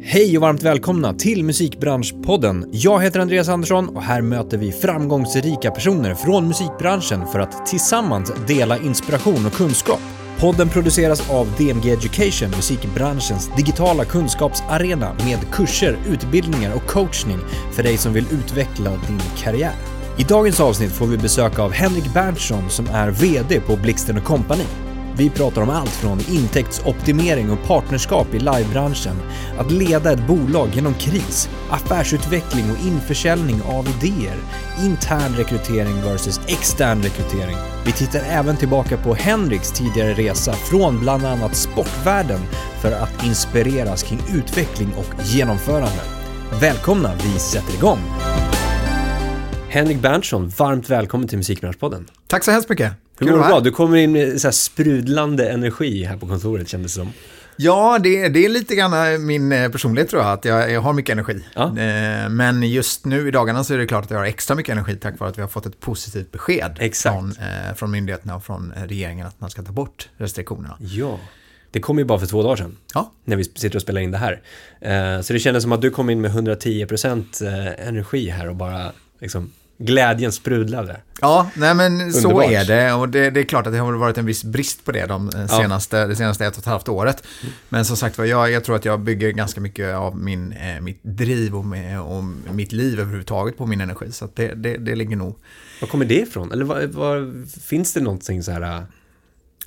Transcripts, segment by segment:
Hej och varmt välkomna till Musikbranschpodden. Jag heter Andreas Andersson och här möter vi framgångsrika personer från musikbranschen för att tillsammans dela inspiration och kunskap. Podden produceras av DMG Education, musikbranschens digitala kunskapsarena med kurser, utbildningar och coachning för dig som vill utveckla din karriär. I dagens avsnitt får vi besök av Henrik Berntsson som är VD på Blixten Company. Vi pratar om allt från intäktsoptimering och partnerskap i livebranschen, att leda ett bolag genom kris, affärsutveckling och införsäljning av idéer, intern rekrytering versus extern rekrytering. Vi tittar även tillbaka på Henriks tidigare resa från bland annat sportvärlden för att inspireras kring utveckling och genomförande. Välkomna, vi sätter igång! Henrik Berntsson, varmt välkommen till Musikbranschpodden. Tack så hemskt mycket. Hur mår du bra? Du kommer in med så sprudlande energi här på kontoret kändes det som. Ja, det, det är lite grann min eh, personlighet tror jag, att jag, jag har mycket energi. Ja. Eh, Men just nu i dagarna så är det klart att jag har extra mycket energi tack vare att vi har fått ett positivt besked Exakt. Från, eh, från myndigheterna och från eh, regeringen att man ska ta bort restriktionerna. Ja. Det kom ju bara för två dagar sedan. Ja, När vi sitter och spelar in det här. Eh, Så det kändes som att du kom in med 110% eh, energi här och bara liksom glädjen sprudlade. ja nej men så Underbart. är det och det, det är klart att det har varit en viss brist på det de senaste, det senaste ett och ett halvt året. Men som sagt var, jag, jag tror att jag bygger ganska mycket av min, eh, mitt driv och, med, och mitt liv överhuvudtaget på min energi. Så det, det, det ligger nog Var kommer det ifrån? Eller vad, vad, finns det någonting så här? eh,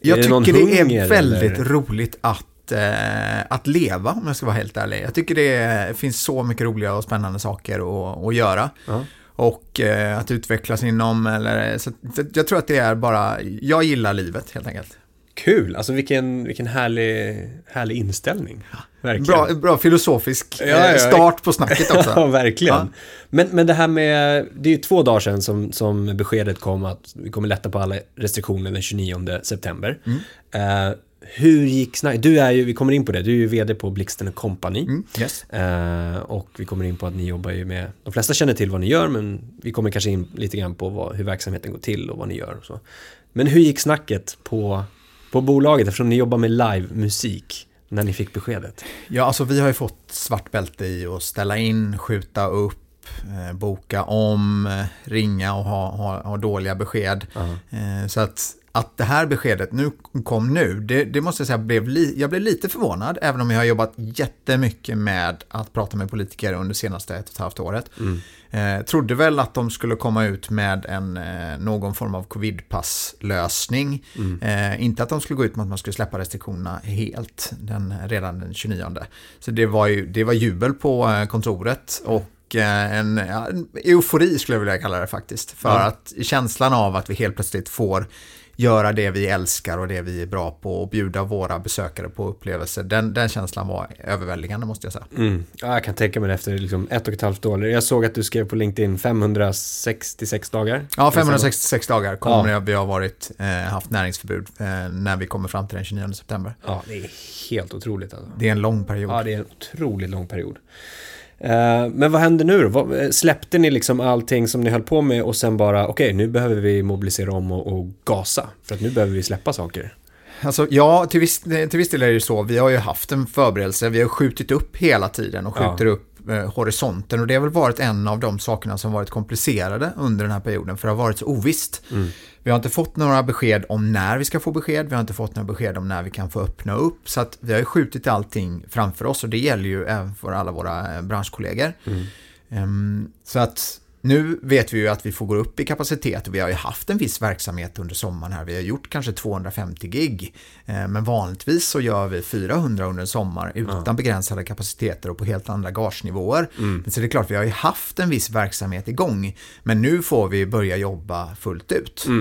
Jag tycker det är väldigt eller? roligt att, eh, att leva, om jag ska vara helt ärlig. Jag tycker det finns så mycket roliga och spännande saker att, att göra. Ja. Och eh, att utvecklas inom, eller, så, så jag tror att det är bara, jag gillar livet helt enkelt. Kul, alltså vilken, vilken härlig, härlig inställning. Verkligen. Bra, bra filosofisk Ja, ja, eh, start på snacket också. Ja, verkligen. Ja. Men, men det här med, det är ju två dagar sedan som, som beskedet kom att vi kommer lätta på alla restriktioner den 29 september. Mm. Eh, hur gick snacket? Du är ju, vi kommer in på det, du är ju vd på Blixten Company. Mm, yes. Eh, och vi kommer in på att ni jobbar ju med, de flesta känner till vad ni gör men vi kommer kanske in lite grann på vad, hur verksamheten går till och vad ni gör och så. Men hur gick snacket på, på bolaget eftersom ni jobbar med livemusik när ni fick beskedet? Ja, alltså vi har ju fått svart bälte i att ställa in, skjuta upp, eh, boka om, eh, ringa och ha, ha, ha dåliga besked. Eh, så att, att det här beskedet nu kom nu, det, det måste jag säga, blev li, jag blev lite förvånad, även om jag har jobbat jättemycket med att prata med politiker under senaste ett och ett halvt året. Eh, trodde väl att de skulle komma ut med en, eh, någon form av covidpasslösning. Eh, inte att de skulle gå ut med att man skulle släppa restriktionerna helt den, redan den 29. Så det var ju det var jubel på eh, kontoret och eh, en, en eufori skulle jag vilja kalla det faktiskt. För Ja. att känslan av att vi helt plötsligt får göra det vi älskar och det vi är bra på och bjuda våra besökare på upplevelser. Den, den känslan var överväldigande måste jag säga. Mm. Ja, jag kan tänka mig det efter liksom ett och ett halvt år. Jag såg att du skrev på LinkedIn 566 dagar. Ja, 566 dagar kommer Ja. vi ha varit, eh, haft näringsförbud eh, när vi kommer fram till den 29 september. Ja, det är helt otroligt alltså. Det är en lång period. Ja, det är en otroligt lång period. Eh, men vad händer nu då? Vad- Släppte ni liksom allting som ni höll på med och sen bara, okej, nu behöver vi mobilisera om och, och gasa. För att nu behöver vi släppa saker. Alltså, ja, till viss, till viss del är det ju så. Vi har ju haft en förberedelse. Vi har skjutit upp hela tiden och Ja. skjuter upp eh, horisonten. Och det har väl varit en av de sakerna som varit komplicerade under den här perioden. För det har varit så ovisst. Vi har inte fått några besked om när vi ska få besked. Vi har inte fått några besked om när vi kan få öppna upp. Så att vi har ju skjutit allting framför oss. Och det gäller ju även för alla våra eh, branschkollegor. Ehm, så att nu vet vi ju att vi får gå upp i kapacitet och vi har ju haft en viss verksamhet under sommaren här. Vi har gjort kanske 250 gig. Eh, Men vanligtvis så gör vi 400 under en sommar utan begränsade kapaciteter och på helt andra gagenivåer. Men Så det är klart, vi har ju haft en viss verksamhet igång. Men nu får vi börja jobba fullt ut. Eh,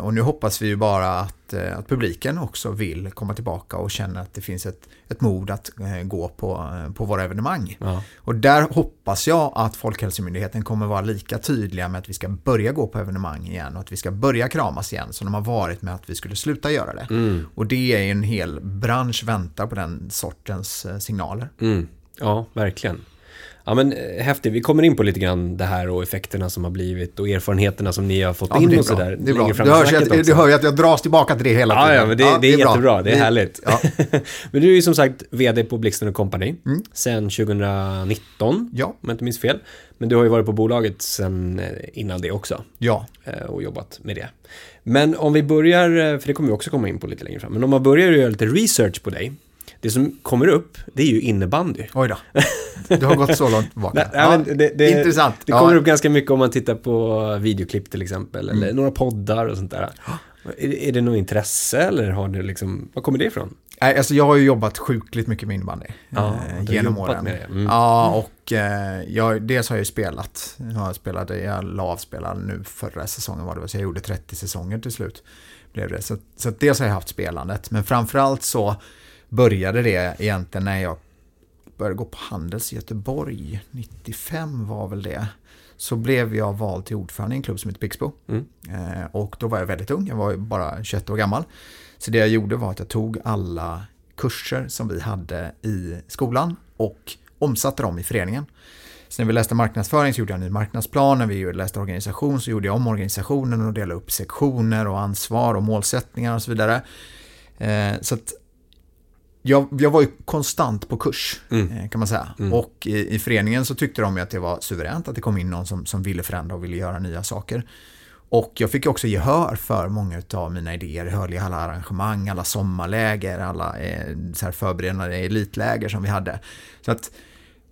Och nu hoppas vi ju bara att, eh, att publiken också vill komma tillbaka och känna att det finns ett, ett mod att eh, gå på, eh, på våra evenemang. Ja. Och där hoppas jag att Folkhälsomyndigheten kommer vara lika tydliga med att vi ska börja gå på evenemang igen och att vi ska börja kramas igen som de har varit med att vi skulle sluta göra det. Och det är en hel bransch väntar på den sortens eh, signaler. Mm. Ja, verkligen. Ja men eh, häftigt, vi kommer in på lite grann det här och effekterna som har blivit och erfarenheterna som ni har fått Ja, in det är och sådär. Det är bra. Du, snacket att, du hör ju att jag dras tillbaka till det hela Ja, tiden. ja, men det, det är, bra. jättebra. Det är härligt. Ja, men du är ju som sagt VD på Blixten Company Mm. sen 2019, ja, om jag inte minns fel. Men du har ju varit på bolaget sen eh, innan det också ja. eh, och jobbat med det. Men om vi börjar, för det kommer vi också komma in på lite längre fram, men om man börjar göra lite research på dig. Det som kommer upp, det är ju innebandy. Oj då. Du har gått så långt tillbaka. Nej, men det, det, Intressant. Det Ja. kommer upp ganska mycket om man tittar på videoklipp till exempel, eller Mm. några poddar och sånt där. Är, det något intresse eller har du liksom, var kommer det ifrån? Nej, alltså jag har ju jobbat sjukligt mycket med innebandy Ja, eh, genom åren. med det. Mm. Ja, och eh, jag, dels har jag ju spelat. Jag spelat, jag la av spela nu förra säsongen var det väl, så jag gjorde 30 säsonger till slut. Blev det. Så, så dels har jag haft spelandet, men framförallt så började det egentligen när jag började gå på Handels i Göteborg, 95 var väl det. Så blev jag vald till ordförande i en klubb som heter Pixbo. Mm. Eh, och då var jag väldigt ung, jag var bara 21 år gammal. Så det jag gjorde var att jag tog alla kurser som vi hade i skolan och omsatte dem i föreningen. Så när vi läste marknadsföring så gjorde jag en ny marknadsplan, när vi läste organisation så gjorde jag om organisationen och delade upp sektioner och ansvar och målsättningar och så vidare. Eh, så att jag, jag var ju konstant på kurs, Mm. eh, kan man säga. Mm. Och i, i föreningen så tyckte de ju att det var suveränt att det kom in någon som, som ville förändra och ville göra nya saker. Och jag fick också gehör för många av mina idéer. Jag höll i alla arrangemang, alla sommarläger, alla eh, så här förberedande elitläger som vi hade. Så att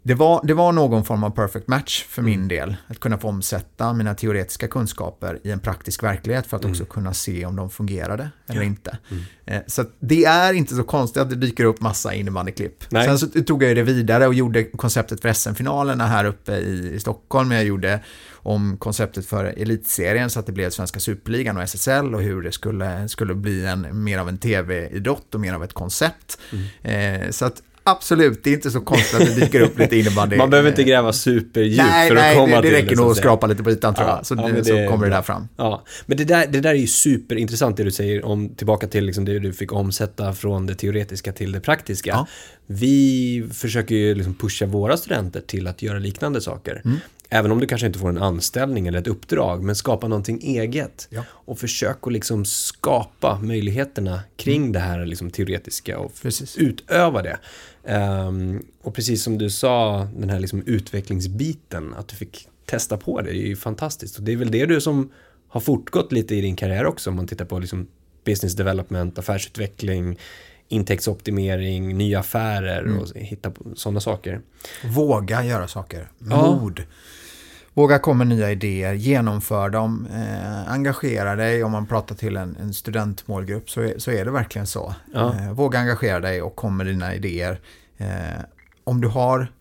det var, det var någon form av perfect match för min del. Att kunna få omsätta mina teoretiska kunskaper i en praktisk verklighet för att också kunna se om de fungerade eller Ja. inte. Eh, Så det är inte så konstigt att det dyker upp massa innebandyklipp. Sen så tog jag det vidare och gjorde konceptet för SM-finalerna här uppe i, i Stockholm. Jag gjorde om konceptet för elitserien så att det blev Svenska Superligan och SSL och hur det skulle, skulle bli en, mer av en tv-idrott och mer av ett koncept. Eh, så att absolut, det är inte så konstigt att det dyker upp lite innebandy. Man behöver inte gräva superdjupt Nej, för att nej, komma det, det till räcker så nog att skrapa lite på ytan tror Ja, jag. Så, ja, det, så det kommer det där fram. Ja, men det där, det där är ju superintressant det du säger om tillbaka till liksom det du fick omsätta från det teoretiska till det praktiska. Ja. Vi försöker ju liksom pusha våra studenter till att göra liknande saker. Mm. Även om du kanske inte får en anställning eller ett uppdrag, men skapa någonting eget. Ja. Och försök att liksom skapa möjligheterna kring det här liksom teoretiska och Precis. utöva det. Ehm, och precis som du sa, den här liksom utvecklingsbiten, att du fick testa på det, det är ju fantastiskt. Och det är väl det du som har fortgått lite i din karriär också, om man tittar på liksom business development, affärsutveckling, intäktsoptimering, nya affärer Mm. och hitta sådana saker. Våga göra saker. Ja. Mod. Våga komma med nya idéer, genomför dem, eh, engagera dig. Om man pratar till en, en studentmålgrupp så är, så är det verkligen så. Ja. Eh, våga engagera dig och kom med dina idéer. Eh, om du har,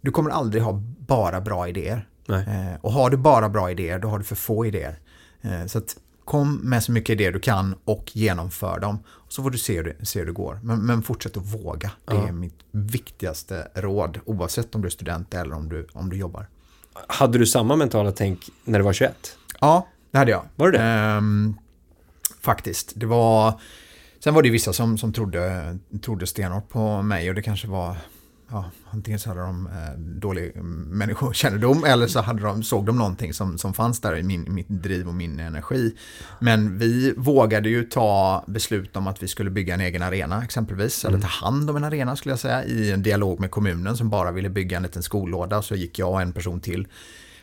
du kommer aldrig ha bara bra idéer. Eh, och har du bara bra idéer, då har du för få idéer. Eh, så att kom med så mycket idéer du kan och genomför dem. Så får du se hur det, se hur det går. Men, men fortsätt att våga. Det Ja. är mitt viktigaste råd, oavsett om du är student eller om du, om du jobbar. Hade du samma mentala tänk när du var 21? Ja, det hade jag. Var det det? Ehm, faktiskt. Det var... Sen var det vissa som, som trodde, trodde stenhårt på mig och det kanske var... Ja, antingen så hade de eh, dålig människokännedom eller så hade de, såg de någonting som, som fanns där i min, mitt driv och min energi. Men vi vågade ju ta beslut om att vi skulle bygga en egen arena exempelvis. Eller ta hand om en arena skulle jag säga i en dialog med kommunen som bara ville bygga en liten skollåda. Så gick jag och en person till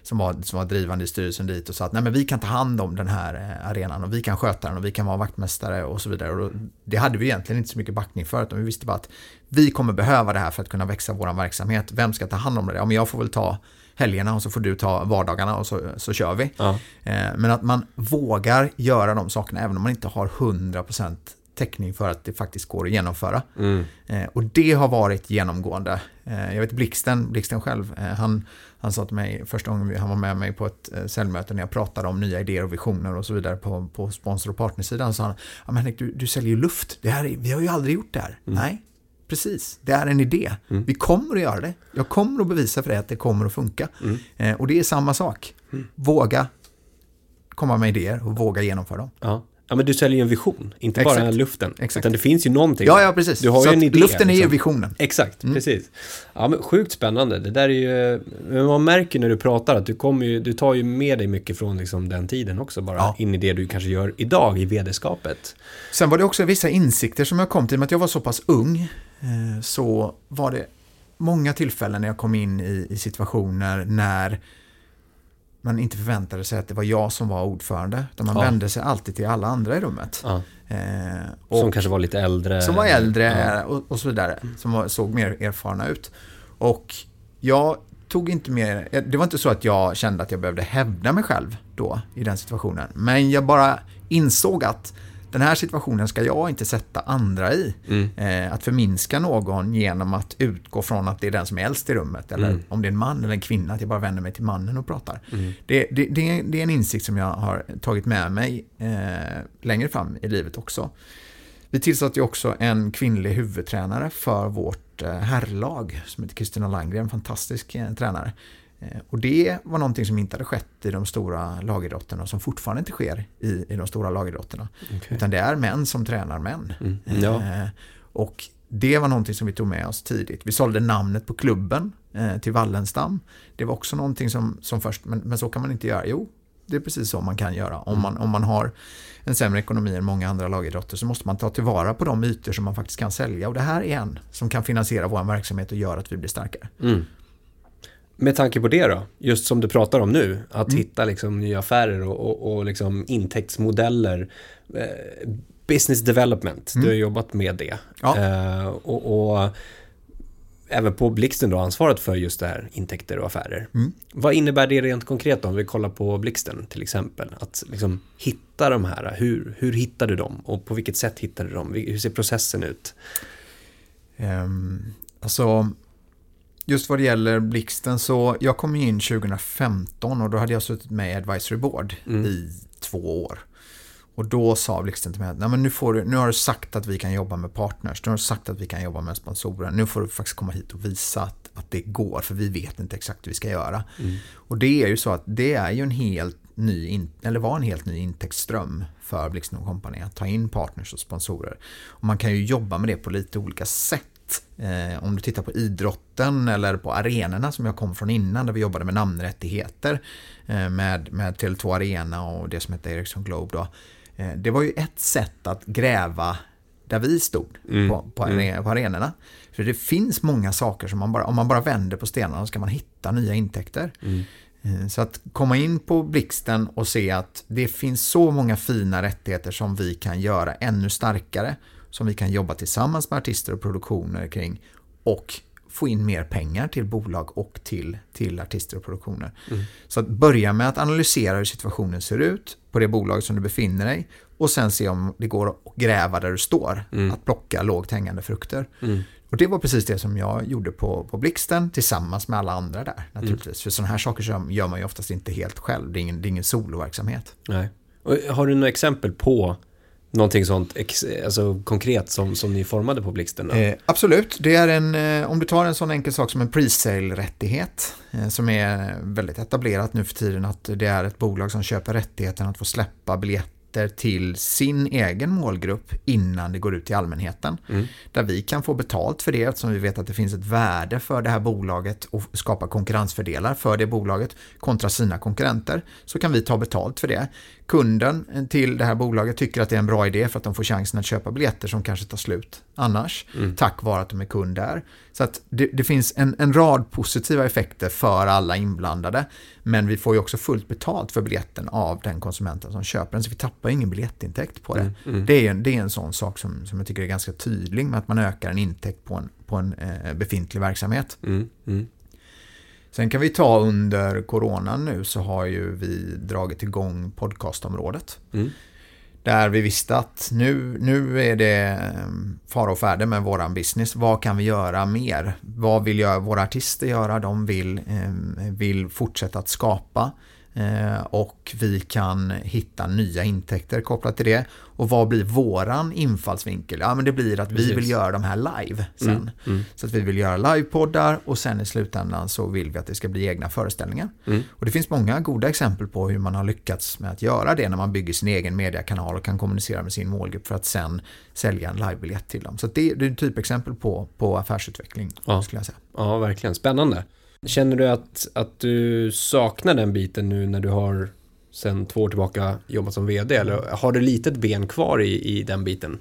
som var, som var drivande i styrelsen dit och sa att nej men vi kan ta hand om den här eh, arenan och vi kan sköta den och vi kan vara vaktmästare och så vidare. Och då, det hade vi egentligen inte så mycket backning för utan vi visste bara att vi kommer behöva det här för att kunna växa vår verksamhet. Vem ska ta hand om det? Ja, men jag får väl ta helgerna och så får du ta vardagarna och så, så kör vi. Ja. Eh, Men att man vågar göra de sakerna även om man inte har 100% täckning för att det faktiskt går att genomföra. Mm. Eh, och det har varit genomgående. Jag vet Blixten, Blixten själv, han, han sa till mig första gången han var med mig på ett eh, säljmöte när jag pratade om nya idéer och visioner och så vidare på, på sponsor och partnersidan. Så han, ja, men Henrik, du, du säljer ju luft. Det här är, vi har ju aldrig gjort det här. Nej, precis. Det är en idé. Vi kommer att göra det. Jag kommer att bevisa för dig att det kommer att funka. Eh, och det är samma sak. Våga komma med idéer och våga genomföra dem. Ja. Ja, men du säljer ju en vision, inte bara Exakt. luften. Exakt. Utan det finns ju någonting. Ja, ja, precis. Du har Så ju en idé. luften är ju liksom. visionen. Exakt, Mm. precis. Ja, men sjukt spännande. Det där är ju... Men man märker när du pratar att du kommer ju, du tar ju med dig mycket från liksom den tiden också, bara Ja. in i det du kanske gör idag i vd-skapet. Sen var det också vissa insikter som jag kom till, i och med att jag var så pass ung, eh, så var det många tillfällen när jag kom in i, i situationer när man inte förväntade sig att det var jag som var ordförande, utan man Ja. vände sig alltid till alla andra i rummet. Ja. Eh, och Som kanske var lite äldre. som var äldre Ja. och, och så vidare, som var, såg mer erfarna ut. Och jag tog inte mer, det var inte så att jag kände att jag behövde hävda mig själv då i den situationen, men jag bara insåg att den här situationen ska jag inte sätta andra i. Mm. Eh, att förminska någon genom att utgå från att det är den som är äldst i rummet, eller Mm. om det är en man eller en kvinna, att jag bara vänder mig till mannen och pratar. Mm. Det, det, det, är, det är en insikt som jag har tagit med mig eh, längre fram i livet också. Vi tillsatte ju också en kvinnlig huvudtränare för vårt eh, herrlag som heter Kristina Landgren, en fantastisk eh, tränare. Eh, och det var någonting som inte hade skett i de stora lagidrotterna och som fortfarande inte sker i, i de stora lagidrotterna. Okej. Utan det är män som tränar män. Mm. Ja. Eh, och det var någonting som vi tog med oss tidigt. Vi sålde namnet på klubben eh, till Wallenstam. Det var också någonting som, som först, men, men så kan man inte göra. Jo, det är precis så man kan göra. Om man, om man har en sämre ekonomi än många andra lagidrotter så måste man ta tillvara på de ytor som man faktiskt kan sälja. Och det här är en som kan finansiera vår verksamhet och göra att vi blir starkare. Mm. Med tanke på det då, just som du pratar om nu, att Mm. hitta liksom nya affärer och, och, och liksom intäktsmodeller. Eh, business development, du har jobbat med det. Mm. Ja. Eh, och, och även på Blixten då, ansvaret för just det här intäkter och affärer. Mm. Vad innebär det rent konkret då, om vi kollar på Blixten till exempel? Att liksom hitta de här, hur, hur hittar du dem och på vilket sätt hittar du dem? Hur ser processen ut? Ehm, alltså, just vad det gäller Blixten så, jag kom ju in 2015 och då hade jag suttit med i Advisory Board Mm. i två år. Och då sa Blixten till mig att Nej, men nu, får du, nu har du sagt att vi kan jobba med partners, nu har du sagt att vi kan jobba med sponsorer, nu får du faktiskt komma hit och visa att, att det går, för vi vet inte exakt hur vi ska göra. Mm. Och det är ju så att det är ju en helt ny, in, eller var en helt ny intäktsström för Blixten Company att ta in partners och sponsorer. Och man kan ju jobba med det på lite olika sätt. Eh, om du tittar på idrotten eller på arenorna som jag kom från innan där vi jobbade med namnrättigheter eh, med, med Tele2 Arena och det som hette Ericsson Globe då. Eh, det var ju ett sätt att gräva där vi stod Mm. på, på, are- på arenorna. För det finns många saker som man bara, om man bara vänder på stenarna så kan man hitta nya intäkter. Mm. Eh, Så att komma in på Blixten och se att det finns så många fina rättigheter som vi kan göra ännu starkare, som vi kan jobba tillsammans med artister och produktioner kring och få in mer pengar till bolag och till, till artister och produktioner. Så att börja med att analysera hur situationen ser ut på det bolag som du befinner dig och sen se om det går att gräva där du står, att plocka lågt hängande frukter. Mm. Och det var precis det som jag gjorde på, på Blixten tillsammans med alla andra där naturligtvis. För sådana här saker gör- gör man ju oftast inte helt själv. Det är ingen, det är ingen soloverksamhet. Nej. Och har du några exempel på någonting sånt ex, alltså konkret som, som ni formade på Blixten? Eh, absolut, det är en, eh, om du tar en sån enkel sak som en presale-rättighet eh, som är väldigt etablerat nu för tiden att det är ett bolag som köper rättigheten att få släppa biljetter till sin egen målgrupp innan det går ut till allmänheten. Mm. Där vi kan få betalt för det eftersom vi vet att det finns ett värde för det här bolaget och skapa konkurrensfördelar för det bolaget kontra sina konkurrenter. Så kan vi ta betalt för det. Kunden till det här bolaget tycker att det är en bra idé för att de får chansen att köpa biljetter som kanske tar slut annars. Tack vare att de är kund där. Så att det, det finns en, en rad positiva effekter för alla inblandade. Men vi får ju också fullt betalt för biljetten av den konsumenten som köper den. Så vi tappar ingen biljettintäkt på det. Det, är en, det är en sån sak som, som jag tycker är ganska tydlig med att man ökar en intäkt på en, på en eh, befintlig verksamhet. Sen kan vi ta under coronan nu så har ju vi dragit igång podcastområdet. Mm. Där vi visste att nu, nu är det eh, fara och färde med våran business. Vad kan vi göra mer? Vad vill jag, våra artister göra? De vill, eh, vill fortsätta att skapa och vi kan hitta nya intäkter kopplat till det. Och vad blir våran infallsvinkel? Ja, men det blir att Precis. vi vill göra de här live sen. Mm, mm, Så att vi vill göra livepoddar och sen i slutändan så vill vi att det ska bli egna föreställningar. mm. Och det finns många goda exempel på hur man har lyckats med att göra det när man bygger sin egen mediekanal och kan kommunicera med sin målgrupp för att sen sälja en livebiljett till dem. Så det, det är ett typexempel på, på affärsutveckling, Ja. skulle jag säga. Ja, verkligen. Spännande. Känner du att, att du saknar den biten nu när du har sen två år tillbaka jobbat som vd? Eller har du litet ben kvar i, i den biten?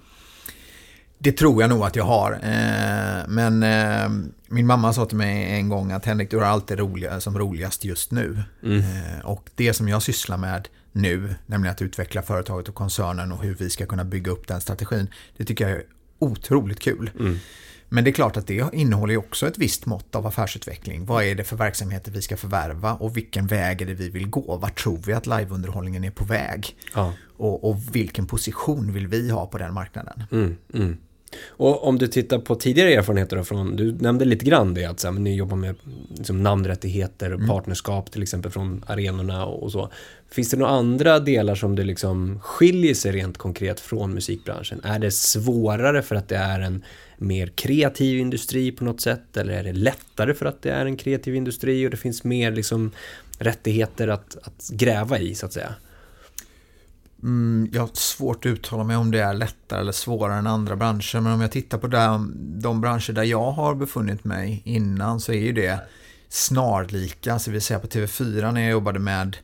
Det tror jag nog att jag har. Eh, men eh, min mamma sa till mig en gång att Henrik, du har alltid roliga, som roligast just nu. Mm. Eh, och det som jag sysslar med nu, nämligen att utveckla företaget och koncernen och hur vi ska kunna bygga upp den strategin, det tycker jag är otroligt kul. Mm. Men det är klart att det innehåller också ett visst mått av affärsutveckling. Vad är det för verksamheter vi ska förvärva och vilken väg är det vi vill gå? Vart tror vi att liveunderhållningen är på väg? Ja. Och, och vilken position vill vi ha på den marknaden? Mm, mm. Och om du tittar på tidigare erfarenheter då från, du nämnde lite grann det att så här, men ni jobbar med liksom, namnrättigheter och partnerskap till exempel från arenorna och, och så. Finns det några andra delar som det liksom skiljer sig rent konkret från musikbranschen? Är det svårare för att det är en mer kreativ industri på något sätt? Eller är det lättare för att det är en kreativ industri och det finns mer liksom rättigheter att, att gräva i så att säga? Mm, jag har svårt att uttala mig om det är lättare eller svårare än andra branscher. Men om jag tittar på de, de branscher där jag har befunnit mig innan så är ju det snarlika. Så vi säger på TV4 när jag jobbade med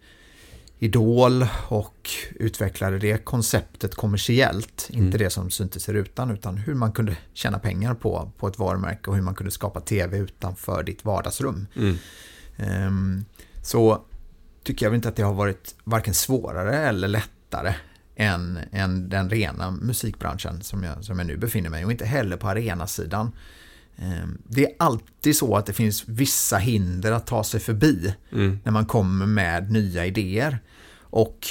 Idol och utvecklade det konceptet kommersiellt. Mm. Inte det som syntes i rutan utan hur man kunde tjäna pengar på, på ett varumärke och hur man kunde skapa TV utanför ditt vardagsrum. Mm. Ehm, så tycker jag inte att det har varit varken svårare eller lättare än, än den rena musikbranschen som jag, som jag nu befinner mig i och inte heller på arenasidan. Ehm, Det är alltid så att det finns vissa hinder att ta sig förbi Mm. när man kommer med nya idéer. Och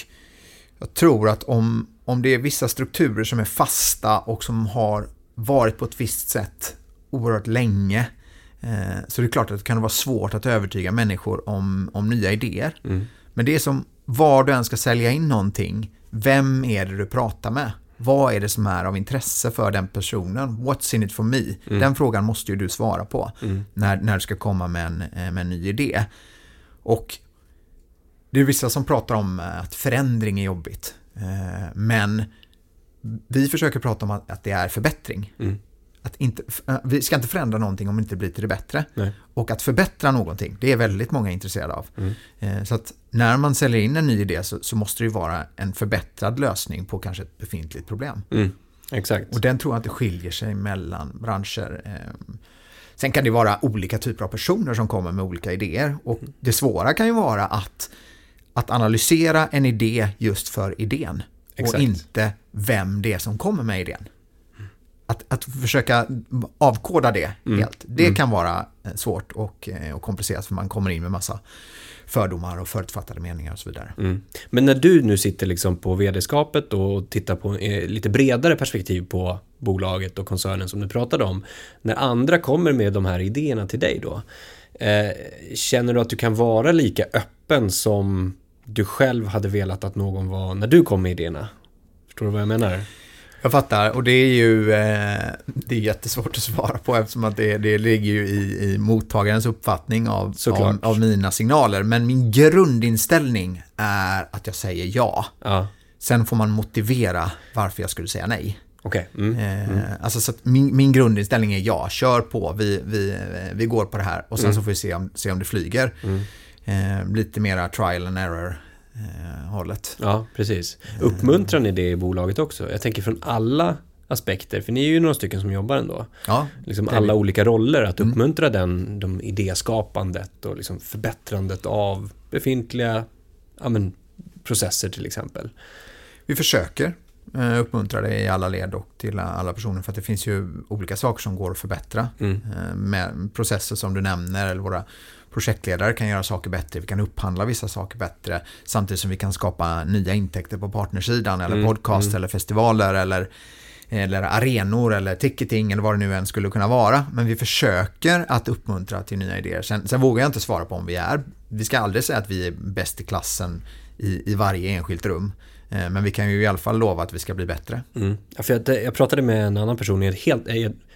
jag tror att om, om det är vissa strukturer som är fasta och som har varit på ett visst sätt oerhört länge eh, så det är klart att det kan vara svårt att övertyga människor om, om nya idéer. Mm. Men det är som var du än ska sälja in någonting, vem är det du pratar med? Vad är det som är av intresse för den personen? What's in it for me? Den frågan måste ju du svara på Mm. när, när du ska komma med en, eh, med en ny idé. Och det är vissa som pratar om eh, att förändring är jobbigt. Eh, Men vi försöker prata om att att det är förbättring. Mm. Att inte, eh, vi ska inte förändra någonting om det inte blir till det bättre. Nej. Och att förbättra någonting, det är väldigt många intresserade av. Mm. Eh, Så att när man säljer in en ny idé så, så måste det ju vara en förbättrad lösning på kanske ett befintligt problem. Mm. Exakt. Och den tror jag inte skiljer sig mellan branscher. Eh, Sen kan det vara olika typer av personer som kommer med olika idéer. Och det svåra kan ju vara att, att analysera en idé just för idén. Exakt. Och inte vem det är som kommer med idén. Att, att försöka avkoda det Mm. helt, det kan vara eh, svårt och, eh, och komplicerat för man kommer in med massa fördomar och förutfattade meningar och så vidare. Mm. Men när du nu sitter liksom på vd-skapet och tittar på eh, lite bredare perspektiv på bolaget och koncernen som du pratade om. När andra kommer med de här idéerna till dig då. Eh, känner du att du kan vara lika öppen som du själv hade velat att någon var när du kom med idéerna? Förstår du vad jag menar? Jag fattar, och det är ju eh, det är jättesvårt att svara på eftersom att det, det ligger ju i, i mottagarens uppfattning av, av, av mina signaler. Men min grundinställning är att jag säger ja. Ja, Sen får man motivera varför jag skulle säga nej. okej. Mm. Eh, Alltså så min, min grundinställning är ja, kör på, vi, vi, eh, vi går på det här och sen Mm. så får vi se om, se om det flyger. Mm. Eh, lite mera trial and error eh, hållet. Ja, precis. Uppmuntrar ni det i bolaget också? Jag tänker från alla aspekter, för ni är ju några stycken som jobbar ändå. Ja, liksom alla vi. olika roller, att uppmuntra den, de idéskapandet och liksom förbättrandet av befintliga ja, men, processer till exempel. Vi försöker eh, uppmuntra det i alla led och till alla personer för att det finns ju olika saker som går att förbättra. Mm. Eh, Med processer som du nämner eller våra projektledare kan göra saker bättre, vi kan upphandla vissa saker bättre samtidigt som vi kan skapa nya intäkter på partnersidan eller Mm, podcast mm. eller festivaler eller eller arenor eller ticketing eller vad det nu än skulle kunna vara. Men vi försöker att uppmuntra till nya idéer. Sen, sen vågar jag inte svara på om vi är, vi ska aldrig säga att vi är bäst i klassen i, i varje enskilt rum. Eh, men vi kan ju i alla fall lova att vi ska bli bättre. Mm. Ja, för jag, jag pratade med en annan person i ett helt,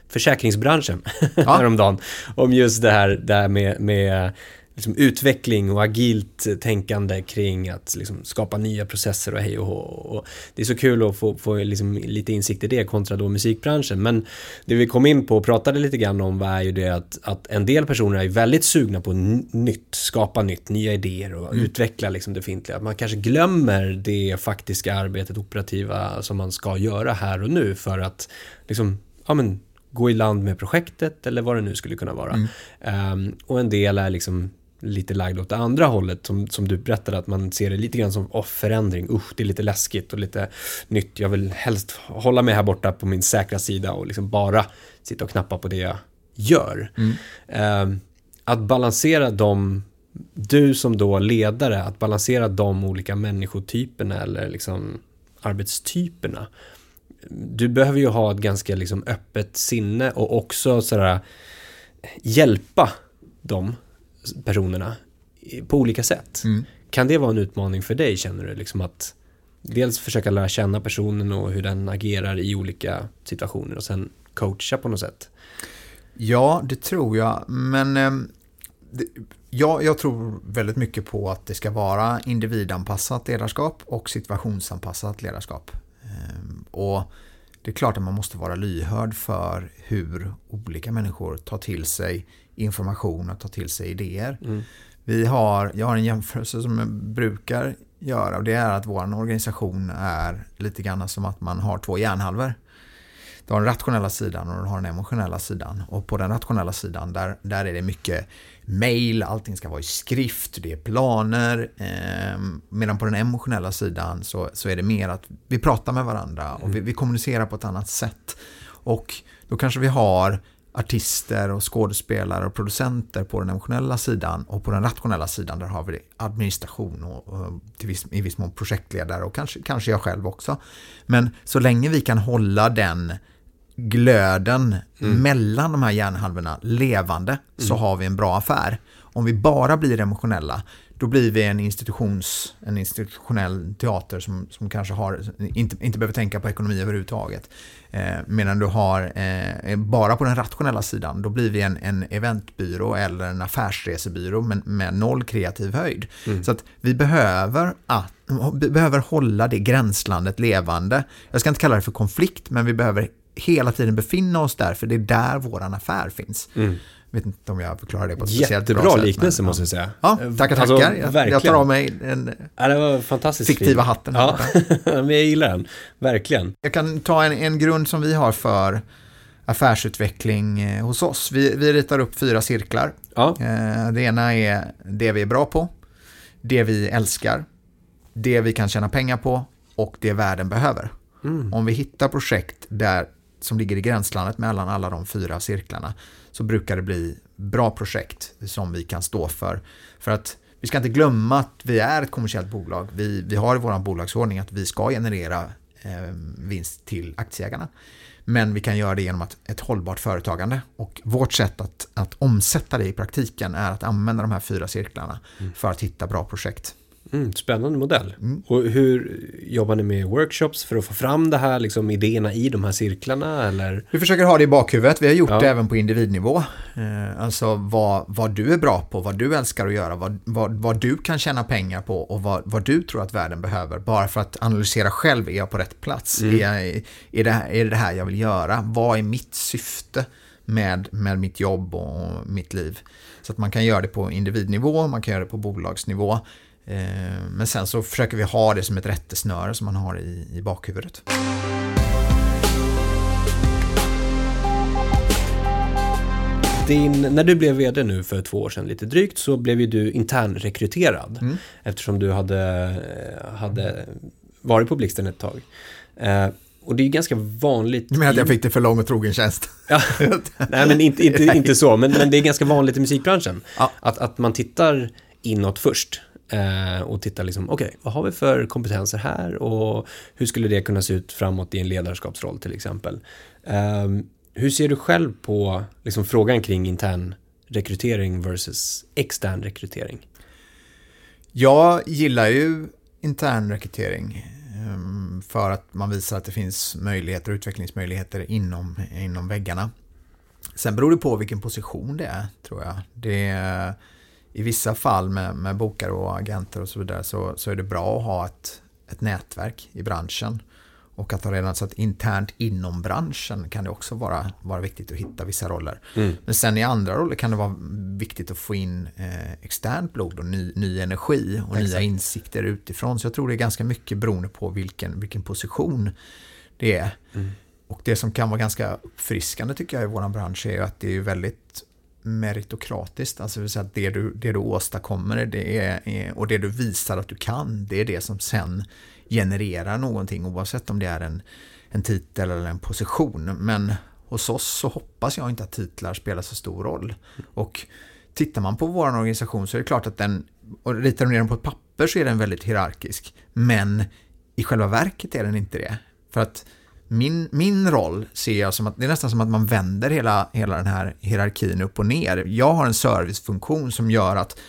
försäkringsbranschen ja. häromdagen. Om just det här, det här med, med liksom utveckling och agilt tänkande kring att liksom skapa nya processer och hej och hå. Och det är så kul att få, få liksom lite insikt i det kontra då musikbranschen. Men det vi kom in på och pratade lite grann om var ju det att, att en del personer är väldigt sugna på nytt, skapa nytt, nya idéer och mm. utveckla liksom det befintliga. Man kanske glömmer det faktiska arbetet, operativa som man ska göra här och nu för att liksom, ja men gå i land med projektet eller vad det nu skulle kunna vara. Mm. Um, och en del är liksom lite lagd åt det andra hållet som, som du berättade att man ser det lite grann som off förändring. Usch, det är lite läskigt och lite nytt. Jag vill helst hålla mig här borta på min säkra sida och liksom bara sitta och knappa på det jag gör. Mm. Uh, att balansera de, du som då ledare, att balansera de olika människotyperna eller liksom arbetstyperna. Du behöver ju ha ett ganska liksom öppet sinne och också sådär hjälpa dem personerna på olika sätt. Mm. Kan det vara en utmaning för dig känner du? Liksom att dels försöka lära känna personen och hur den agerar i olika situationer och sen coacha på något sätt? Ja, det tror jag. Men eh, det, ja, jag tror väldigt mycket på att det ska vara individanpassat ledarskap och situationsanpassat ledarskap. Eh, och det är klart att man måste vara lyhörd för hur olika människor tar till sig information och tar till sig idéer. Mm. Vi har, jag har en jämförelse som jag brukar göra och det är att vår organisation är lite grann som att man har två hjärnhalvor. Du har den rationella sidan och du har den emotionella sidan. Och på den rationella sidan där, där är det mycket mail, allting ska vara i skrift, det är planer. Eh, medan på den emotionella sidan så, så är det mer att vi pratar med varandra och vi, vi kommunicerar på ett annat sätt. Och då kanske vi har artister och skådespelare och producenter på den emotionella sidan och på den rationella sidan där har vi administration och, och till viss, i viss mån projektledare och kanske, kanske jag själv också. Men så länge vi kan hålla den glöden mm. mellan de här hjärnhalvorna levande mm. så har vi en bra affär. Om vi bara blir emotionella då blir vi en, institutions, en institutionell teater som, som kanske har, inte, inte behöver tänka på ekonomi överhuvudtaget. Eh, medan du har eh, bara på den rationella sidan, då blir vi en, en eventbyrå eller en affärsresebyrå med, med noll kreativ höjd. Mm. Så att vi behöver, att, vi behöver hålla det gränslandet levande. Jag ska inte kalla det för konflikt, men vi behöver hela tiden befinna oss där, för det är där våran affär finns. Mm vet inte om jag förklarar det på ett speciellt bra sätt. liknelse måste jag säga. Ja, tackar, alltså, tackar. Alltså, jag, jag, tar av mig den ja, det var fantastiskt fiktiva fin. hatten. Ja, men jag gillar den. Verkligen. Jag kan ta en, en grund som vi har för affärsutveckling eh, hos oss. Vi, vi ritar upp fyra cirklar. Ja. Eh, det ena är det vi är bra på, det vi älskar, det vi kan tjäna pengar på och det världen behöver. Mm. Om vi hittar projekt där, som ligger i gränslandet mellan alla de fyra cirklarna så brukar det bli bra projekt som vi kan stå för. För att vi ska inte glömma att vi är ett kommersiellt bolag. Vi, vi har i vår bolagsordning att vi ska generera eh, vinst till aktieägarna. Men vi kan göra det genom att, ett hållbart företagande. Och vårt sätt att, att omsätta det i praktiken är att använda de här fyra cirklarna mm. för att hitta bra projekt. Mm, spännande modell. Mm. Och hur jobbar ni med workshops för att få fram det här, liksom idéerna i de här cirklarna? Eller? Vi försöker ha det i bakhuvudet. Vi har gjort ja. det även på individnivå. Eh, alltså vad, vad du är bra på, vad du älskar att göra, vad, vad, vad du kan tjäna pengar på och vad, vad du tror att världen behöver. Bara för att analysera själv, är jag på rätt plats? Mm. Är, jag, är, det, är det det här jag vill göra? Vad är mitt syfte? med, med mitt jobb och mitt liv. Så att man kan göra det på individnivå, man kan göra det på bolagsnivå. Eh, men sen så försöker vi ha det som ett rättesnöre som man har i, i bakhuvudet. Din, när du blev vd nu för två år sedan lite drygt så blev ju du internrekryterad mm. eftersom du hade, hade varit på Blixten ett tag. Eh, och det är ganska vanligt. Du menar att jag fick det för lång och trogen tjänst? Ja, nej men inte, inte, inte så, men, men det är ganska vanligt i musikbranschen. Ja. Att, att man tittar inåt först eh, Eh, och titta liksom, okej, okay, vad har vi för kompetenser här och hur skulle det kunna se ut framåt i en ledarskapsroll till exempel. Eh, hur ser du själv på liksom, frågan kring intern rekrytering versus extern rekrytering? Jag gillar ju intern rekrytering ehm, för att man visar att det finns möjligheter och utvecklingsmöjligheter inom, inom väggarna. Sen beror det på vilken position det är, tror jag. Det är, i vissa fall med, med bokare och agenter och så vidare så, så är det bra att ha ett, ett nätverk i branschen. Och att ha redan så att internt inom branschen kan det också vara, vara viktigt att hitta vissa roller. Mm. Men sen i andra roller kan det vara viktigt att få in eh, externt blod och ny, ny energi och Exakt. nya insikter utifrån. Så jag tror det är ganska mycket beroende på vilken, vilken position det är. Mm. Och det som kan vara ganska uppfriskande tycker jag i vår bransch är att det är väldigt meritokratiskt. Alltså det, att det, du, det du åstadkommer det är, och det du visar att du kan, det är det som sen genererar någonting oavsett om det är en, en titel eller en position. Men hos oss så hoppas jag inte att titlar spelar så stor roll. Och tittar man på vår organisation så är det klart att den, och ritar du ner den på ett papper så är den väldigt hierarkisk. Men i själva verket är den inte det. För att min, min roll ser jag som att det är nästan som att man vänder hela, hela den här hierarkin upp och ner. Jag har en servicefunktion som gör att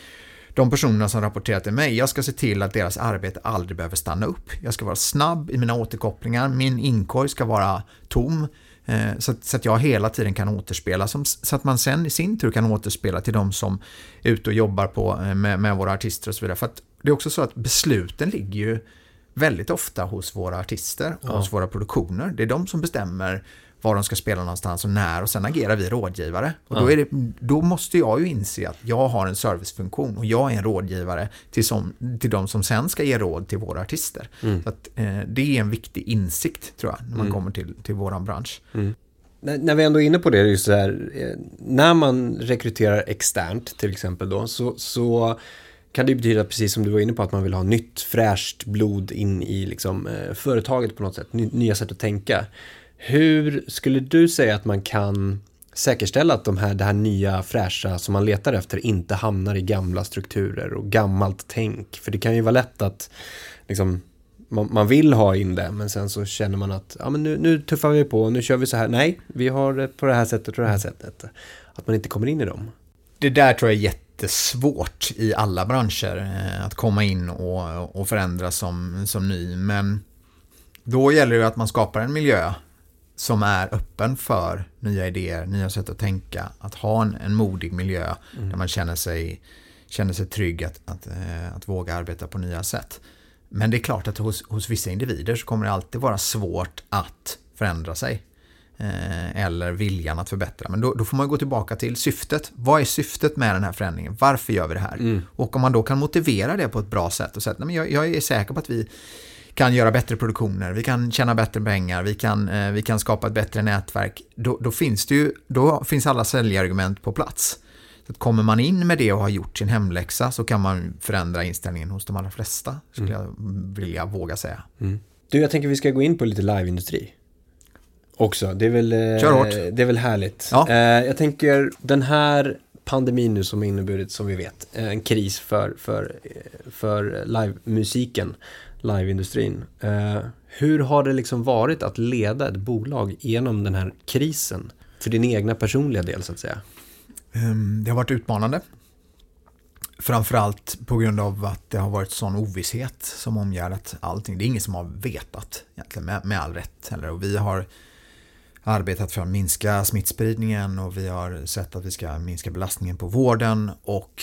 de personerna som rapporterar till mig, jag ska se till att deras arbete aldrig behöver stanna upp. Jag ska vara snabb i mina återkopplingar, min inkorg ska vara tom. Eh, så att, jag hela tiden kan återspela, så att man sen i sin tur kan återspela till de som är ute och jobbar på, eh, med, med våra artister och så vidare. För att det är också så att besluten ligger ju väldigt ofta hos våra artister och ja. hos våra produktioner. Det är de som bestämmer var de ska spela någonstans och när och sen agerar vi rådgivare. Och då, är det, då måste jag ju inse att jag har en servicefunktion och jag är en rådgivare till, som, till de som sen ska ge råd till våra artister. Mm. Så att, eh, det är en viktig insikt tror jag när man mm. kommer till, till våran bransch. Mm. När, när vi ändå är inne på det, så här, eh, när man rekryterar externt till exempel då, så, så kan det betyda, precis som du var inne på, att man vill ha nytt fräscht blod in i liksom, eh, företaget på något sätt, nya sätt att tänka. Hur skulle du säga att man kan säkerställa att de här, det här nya fräscha som man letar efter inte hamnar i gamla strukturer och gammalt tänk? För det kan ju vara lätt att liksom, man, man vill ha in det, men sen så känner man att ja, men nu, nu tuffar vi på, nu kör vi så här. Nej, vi har det på det här sättet och det här sättet. Att man inte kommer in i dem. Det där tror jag är jättesvårt i alla branscher, eh, att komma in och, och förändras som, som ny. Men då gäller det att man skapar en miljö som är öppen för nya idéer, nya sätt att tänka. Att ha en, en modig miljö mm. där man känner sig, känner sig trygg att, att, äh, att våga arbeta på nya sätt. Men det är klart att hos, hos vissa individer så kommer det alltid vara svårt att förändra sig. Eh, eller viljan att förbättra. Men då, då, får man gå tillbaka till syftet. Vad är syftet med den här förändringen? Varför gör vi det här? Mm. Och om man då kan motivera det på ett bra sätt och säga att jag, jag är säker på att vi kan göra bättre produktioner, vi kan tjäna bättre pengar, vi kan, eh, vi kan skapa ett bättre nätverk. Då, då, finns det ju, då finns alla säljargument på plats. Så att kommer man in med det och har gjort sin hemläxa så kan man förändra inställningen hos de allra flesta, skulle mm. jag vilja våga säga. Mm. Du, jag tänker vi ska gå in på lite liveindustri. Också, det är väl, eh, det är väl härligt. Ja. Eh, jag tänker, den här pandemin nu som inneburit, som vi vet, en kris för, för, för livemusiken liveindustrin. Eh, hur har det liksom varit att leda ett bolag genom den här krisen? För din egna personliga del så att säga. Ehm, det har varit utmanande. Framförallt på grund av att det har varit sån ovisshet som omgärdat allting. Det är ingen som har vetat egentligen med, med all rätt heller. Och vi har arbetat för att minska smittspridningen och vi har sett att vi ska minska belastningen på vården och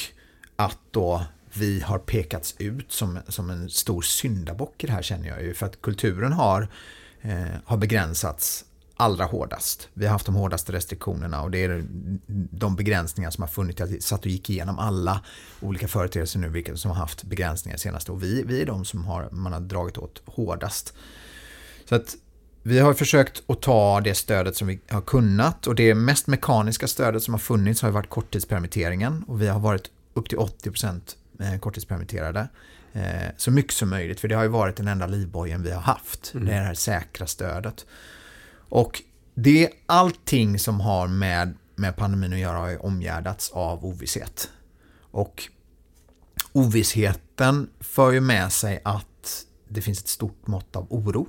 att då vi har pekats ut som, som en stor syndabock i det här känner jag ju. För att kulturen har, eh, har begränsats allra hårdast. Vi har haft de hårdaste restriktionerna och det är de begränsningar som har funnits. Jag satt och gick igenom alla olika företeelser nu vilka som har haft begränsningar senast och vi, vi är de som har, man har dragit åt hårdast. Så att vi har försökt att ta det stödet som vi har kunnat och det mest mekaniska stödet som har funnits har varit korttidspermitteringen och vi har varit upp till 80% eh, korttidspermitterade. Eh, så mycket som möjligt, för det har ju varit den enda livbojen vi har haft. Mm. Det är det här säkra stödet. Och det är allting som har med, med pandemin att göra har omgärdats av ovisshet. Och ovisshet ovissheten för ju med sig att det finns ett stort mått av oro.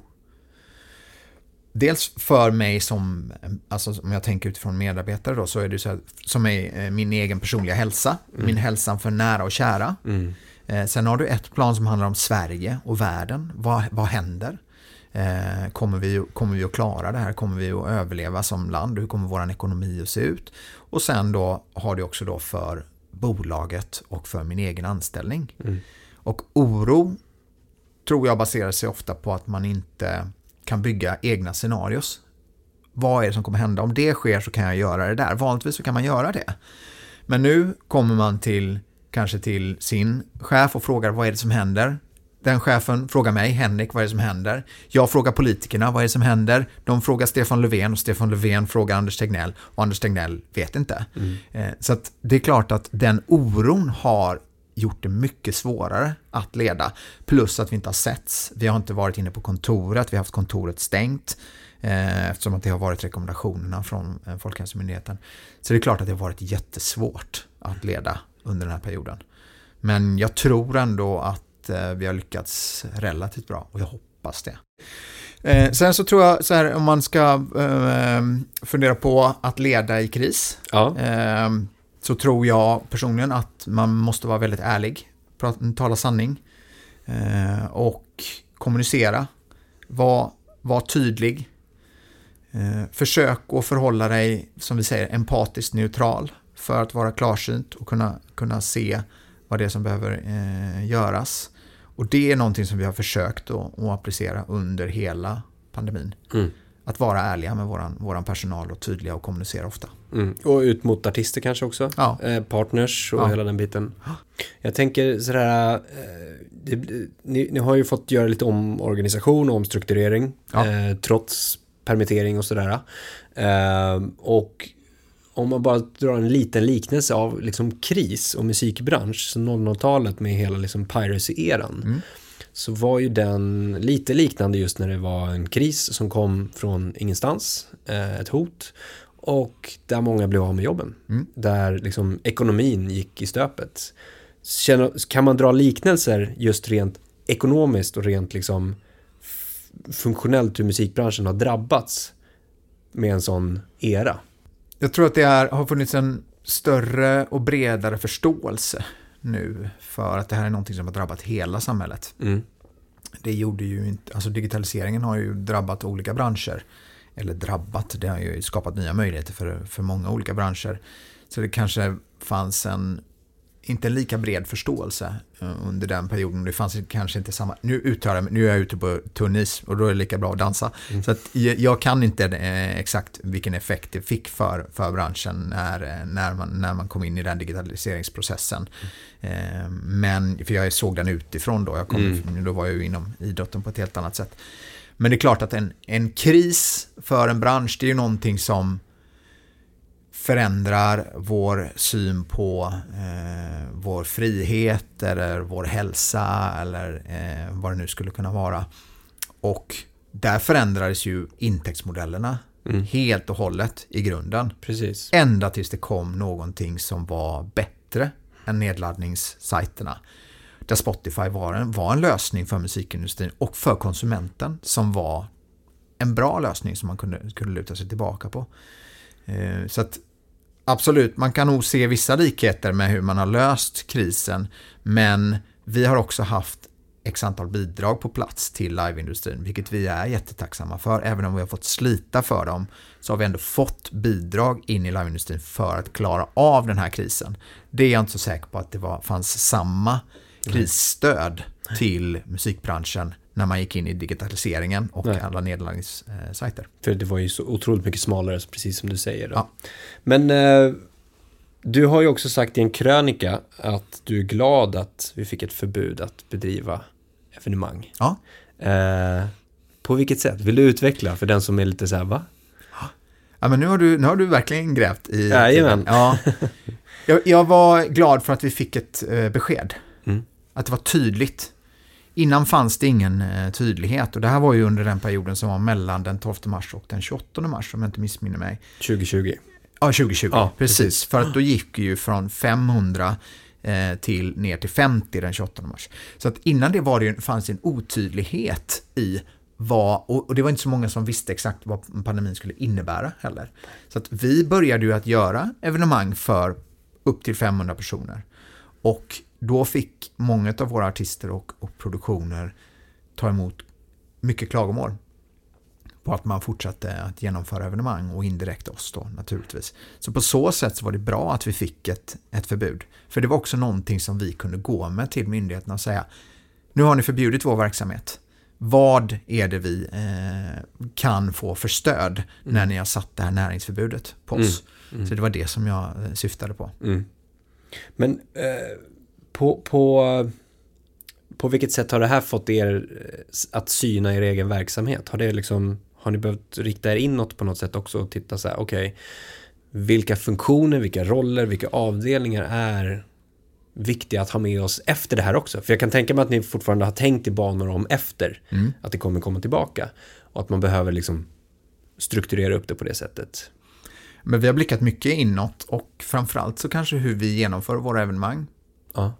Dels för mig som, alltså om jag tänker utifrån medarbetare då, så är det så här, som är eh, min egen personliga hälsa, mm. min hälsa för nära och kära. Mm. Eh, sen har du ett plan som handlar om Sverige och världen. Vad, vad händer? Eh, kommer, vi, kommer vi att klara det här? Kommer vi att överleva som land? Hur kommer vår ekonomi att se ut? Och sen då har du också då för bolaget och för min egen anställning. Mm. Och oro tror jag baserar sig ofta på att man inte kan bygga egna scenarios. Vad är det som kommer hända? Om det sker så kan jag göra det där. Vanligtvis så kan man göra det. Men nu kommer man till kanske till sin chef och frågar vad är det som händer? Den chefen frågar mig, Henrik, vad är det som händer? Jag frågar politikerna, vad är det som händer? De frågar Stefan Löfven och Stefan Löfven frågar Anders Tegnell och Anders Tegnell vet inte. Mm. Eh, så det är klart att den oron har gjort det mycket svårare att leda. Plus att vi inte har setts. Vi har inte varit inne på kontoret, vi har haft kontoret stängt eh, eftersom att det har varit rekommendationerna från eh, Folkhälsomyndigheten. Så det är klart att det har varit jättesvårt att leda under den här perioden. Men jag tror ändå att eh, vi har lyckats relativt bra och jag hoppas det. Eh, sen så tror jag så här om man ska eh, fundera på att leda i kris. Ja. Så tror jag personligen att man måste vara väldigt ärlig, tala sanning eh, och kommunicera. Var, var tydlig. Eh, försök att förhålla dig, som vi säger, empatiskt neutral för att vara klarsynt och kunna, kunna se vad det är som behöver eh, göras. Och det är någonting som vi har försökt att, att applicera under hela pandemin. Mm att vara ärliga med våran, våran personal och tydliga och kommunicera ofta. Mm. Och ut mot artister kanske också? Ja. Eh, partners och ja. hela den biten. Jag tänker sådär, eh, det, ni, ni, har ju fått göra lite omorganisation och omstrukturering ja. eh, trots permittering och sådär. Eh, och om man bara drar en liten liknelse av liksom kris och musikbransch, så 00-talet med hela liksom piracy-eran. Mm så var ju den lite liknande just när det var en kris som kom från ingenstans, eh, ett hot och där många blev av med jobben. Mm. Där liksom ekonomin gick i stöpet. kan man dra liknelser just rent ekonomiskt och rent liksom funktionellt hur musikbranschen har drabbats med en sån era? Jag tror att det är, har funnits en större och bredare förståelse nu för att det här är någonting som har drabbat hela samhället. Mm. Det gjorde ju inte, alltså digitaliseringen har ju drabbat olika branscher. Eller drabbat, det har ju skapat nya möjligheter för, för många olika branscher. Så det kanske fanns en inte lika bred förståelse eh, under den perioden. Det fanns kanske inte samma, nu uttalar jag nu är jag ute på tunn is och då är det lika bra att dansa. Mm. Så att jag kan inte eh, exakt vilken effekt det fick för, för branschen när, eh, när, man, när man kom in i den digitaliseringsprocessen. Mm. Men, för jag såg den utifrån då, jag kom, mm. då var jag ju inom idrotten på ett helt annat sätt. Men det är klart att en, en kris för en bransch, det är ju någonting som förändrar vår syn på eh, vår frihet eller vår hälsa eller eh, vad det nu skulle kunna vara. Och där förändrades ju intäktsmodellerna mm. helt och hållet i grunden. Precis. Ända tills det kom någonting som var bättre än nedladdningssajterna. Där Spotify var en, var en lösning för musikindustrin och för konsumenten som var en bra lösning som man kunde, kunde luta sig tillbaka på. Eh, så att Absolut, man kan nog se vissa likheter med hur man har löst krisen, men vi har också haft x antal bidrag på plats till liveindustrin, vilket vi är jättetacksamma för. Även om vi har fått slita för dem, så har vi ändå fått bidrag in i liveindustrin för att klara av den här krisen. Det är jag inte så säker på att det var, fanns samma krisstöd till musikbranschen när man gick in i digitaliseringen och Nej. alla nedladdningssajter. För det var ju så otroligt mycket smalare, precis som du säger. Ja. Men eh, du har ju också sagt i en krönika att du är glad att vi fick ett förbud att bedriva evenemang. Ja. Eh, på vilket sätt? Vill du utveckla för den som är lite så här, va? Ja, men nu har du, nu har du verkligen grävt i... Jajamän. Ja. Jag, jag var glad för att vi fick ett eh, besked. Att det var tydligt Innan fanns det ingen eh, tydlighet och det här var ju under den perioden som var mellan den 12 mars och den 28 mars om jag inte missminner mig. 2020. Ja, 2020, ja, precis. precis. För att då gick ju från 500 eh, till ner till 50 den 28 mars. Så att innan det var det, fanns det en otydlighet i vad, och det var inte så många som visste exakt vad pandemin skulle innebära heller. Så att vi började ju att göra evenemang för upp till 500 personer. Och då fick många av våra artister och, och produktioner ta emot mycket klagomål på att man fortsatte att genomföra evenemang och indirekt oss då naturligtvis. Så på så sätt så var det bra att vi fick ett, ett förbud. För det var också någonting som vi kunde gå med till myndigheterna och säga nu har ni förbjudit vår verksamhet. Vad är det vi eh, kan få för stöd när ni har satt det här näringsförbudet på oss? Så det var det som jag eh, syftade på. Mm. Men eh, på, på, på vilket sätt har det här fått er eh, att syna er egen verksamhet? Har, det liksom, har ni behövt rikta er inåt på något sätt också och titta så här, okej, vilka funktioner, vilka roller, vilka avdelningar är viktiga att ha med oss efter det här också? För jag kan tänka mig att ni fortfarande har tänkt i banor om efter Mm. att det kommer komma tillbaka och att man behöver liksom strukturera upp det på det sättet. Men vi har blickat mycket inåt och framförallt så kanske hur vi genomför våra evenemang. Ja.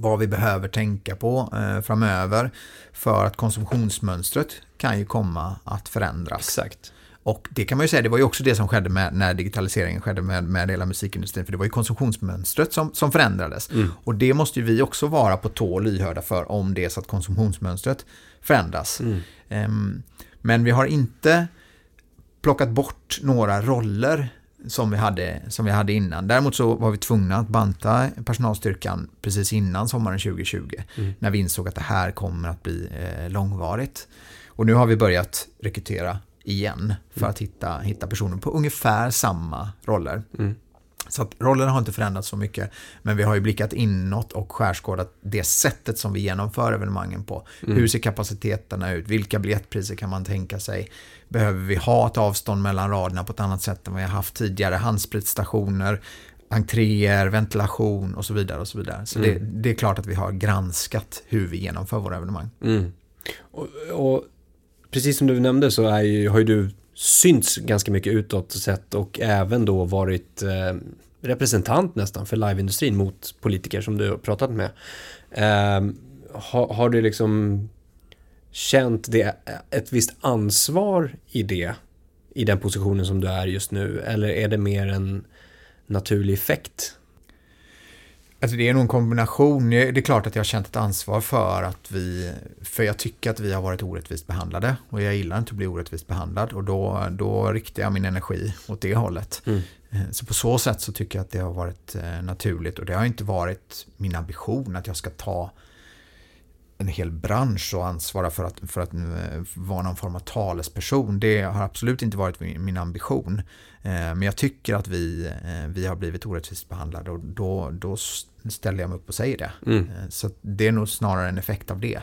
Vad vi behöver tänka på eh, framöver för att konsumtionsmönstret kan ju komma att förändras. Exakt. Och det kan man ju säga, det var ju också det som skedde med, när digitaliseringen skedde med, med hela musikindustrin, för det var ju konsumtionsmönstret som, som förändrades. Och det måste ju vi också vara på tå och lyhörda för om det är så att konsumtionsmönstret förändras. Ehm, men vi har inte plockat bort några roller som vi, hade, som vi hade innan. Däremot så var vi tvungna att banta personalstyrkan precis innan sommaren 2020. När vi insåg att det här kommer att bli eh, långvarigt. Och nu har vi börjat rekrytera igen för att hitta, hitta personer på ungefär samma roller. Så att rollerna har inte förändrats så mycket, men vi har ju blickat inåt och skärskådat det sättet som vi genomför evenemangen på. Hur ser kapaciteterna ut? Vilka biljettpriser kan man tänka sig? Behöver vi ha ett avstånd mellan raderna på ett annat sätt än vi har haft tidigare? Handspritstationer, entréer, ventilation och så vidare. och Så vidare. Så det, det är klart att vi har granskat hur vi genomför våra evenemang. Mm. Och, och precis som du nämnde så är ju, har ju du synts ganska mycket utåt sett och även då varit eh, representant nästan för liveindustrin mot politiker som du har pratat med. Eh, har, har du liksom känt det, eh, ett visst ansvar i det, i den positionen som du är just nu, eller är det mer en naturlig effekt? Alltså det är nog en kombination. Det är klart att jag har känt ett ansvar för att vi, för jag tycker att vi har varit orättvist behandlade och jag gillar inte att bli orättvist behandlad och då, då riktar jag min energi åt det hållet. Mm. Eh, Så på så sätt så tycker jag att det har varit eh, naturligt och det har inte varit min ambition att jag ska ta en hel bransch och ansvara för att, för att eh, vara någon form av talesperson. Det har absolut inte varit min, min ambition. Eh, Men jag tycker att vi, eh, vi har blivit orättvist behandlade och då, då ställer jag mig upp och säger det. Mm. Eh, Så det är nog snarare en effekt av det.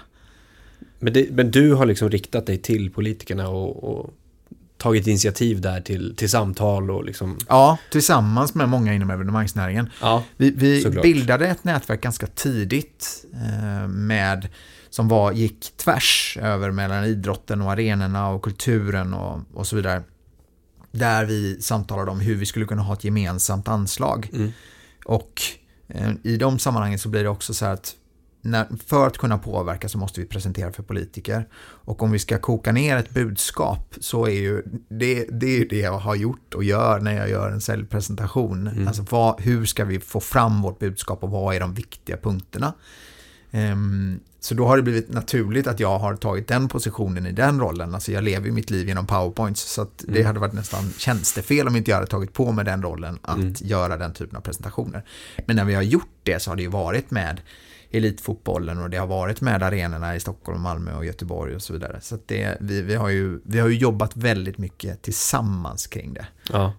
Men, det, men du har liksom riktat dig till politikerna och, och tagit initiativ där till, till samtal och liksom... Ja, tillsammans med många inom evenemangsnäringen. Ja. Vi, vi Såklart. bildade ett nätverk ganska tidigt eh, med, som var, gick tvärs över mellan idrotten och arenorna och kulturen och, och så vidare. Där vi samtalade om hur vi skulle kunna ha ett gemensamt anslag. Mm. Och eh, i de sammanhangen så blir det också så här att när, för att kunna påverka så måste vi presentera för politiker. Och om vi ska koka ner ett budskap så är ju det, det, är ju det jag har gjort och gör när jag gör en säljpresentation. Alltså vad, hur ska vi få fram vårt budskap och vad är de viktiga punkterna? Ehm, så då har det blivit naturligt att jag har tagit den positionen i den rollen. Alltså jag lever ju mitt liv genom powerpoints så att det hade varit nästan tjänstefel om inte jag hade tagit på mig den rollen att göra den typen av presentationer. Men när vi har gjort det så har det ju varit med elitfotbollen och det har varit med arenorna i Stockholm, Malmö och Göteborg och så vidare. Så att det, vi, vi, har ju, vi har ju jobbat väldigt mycket tillsammans kring det. Ja.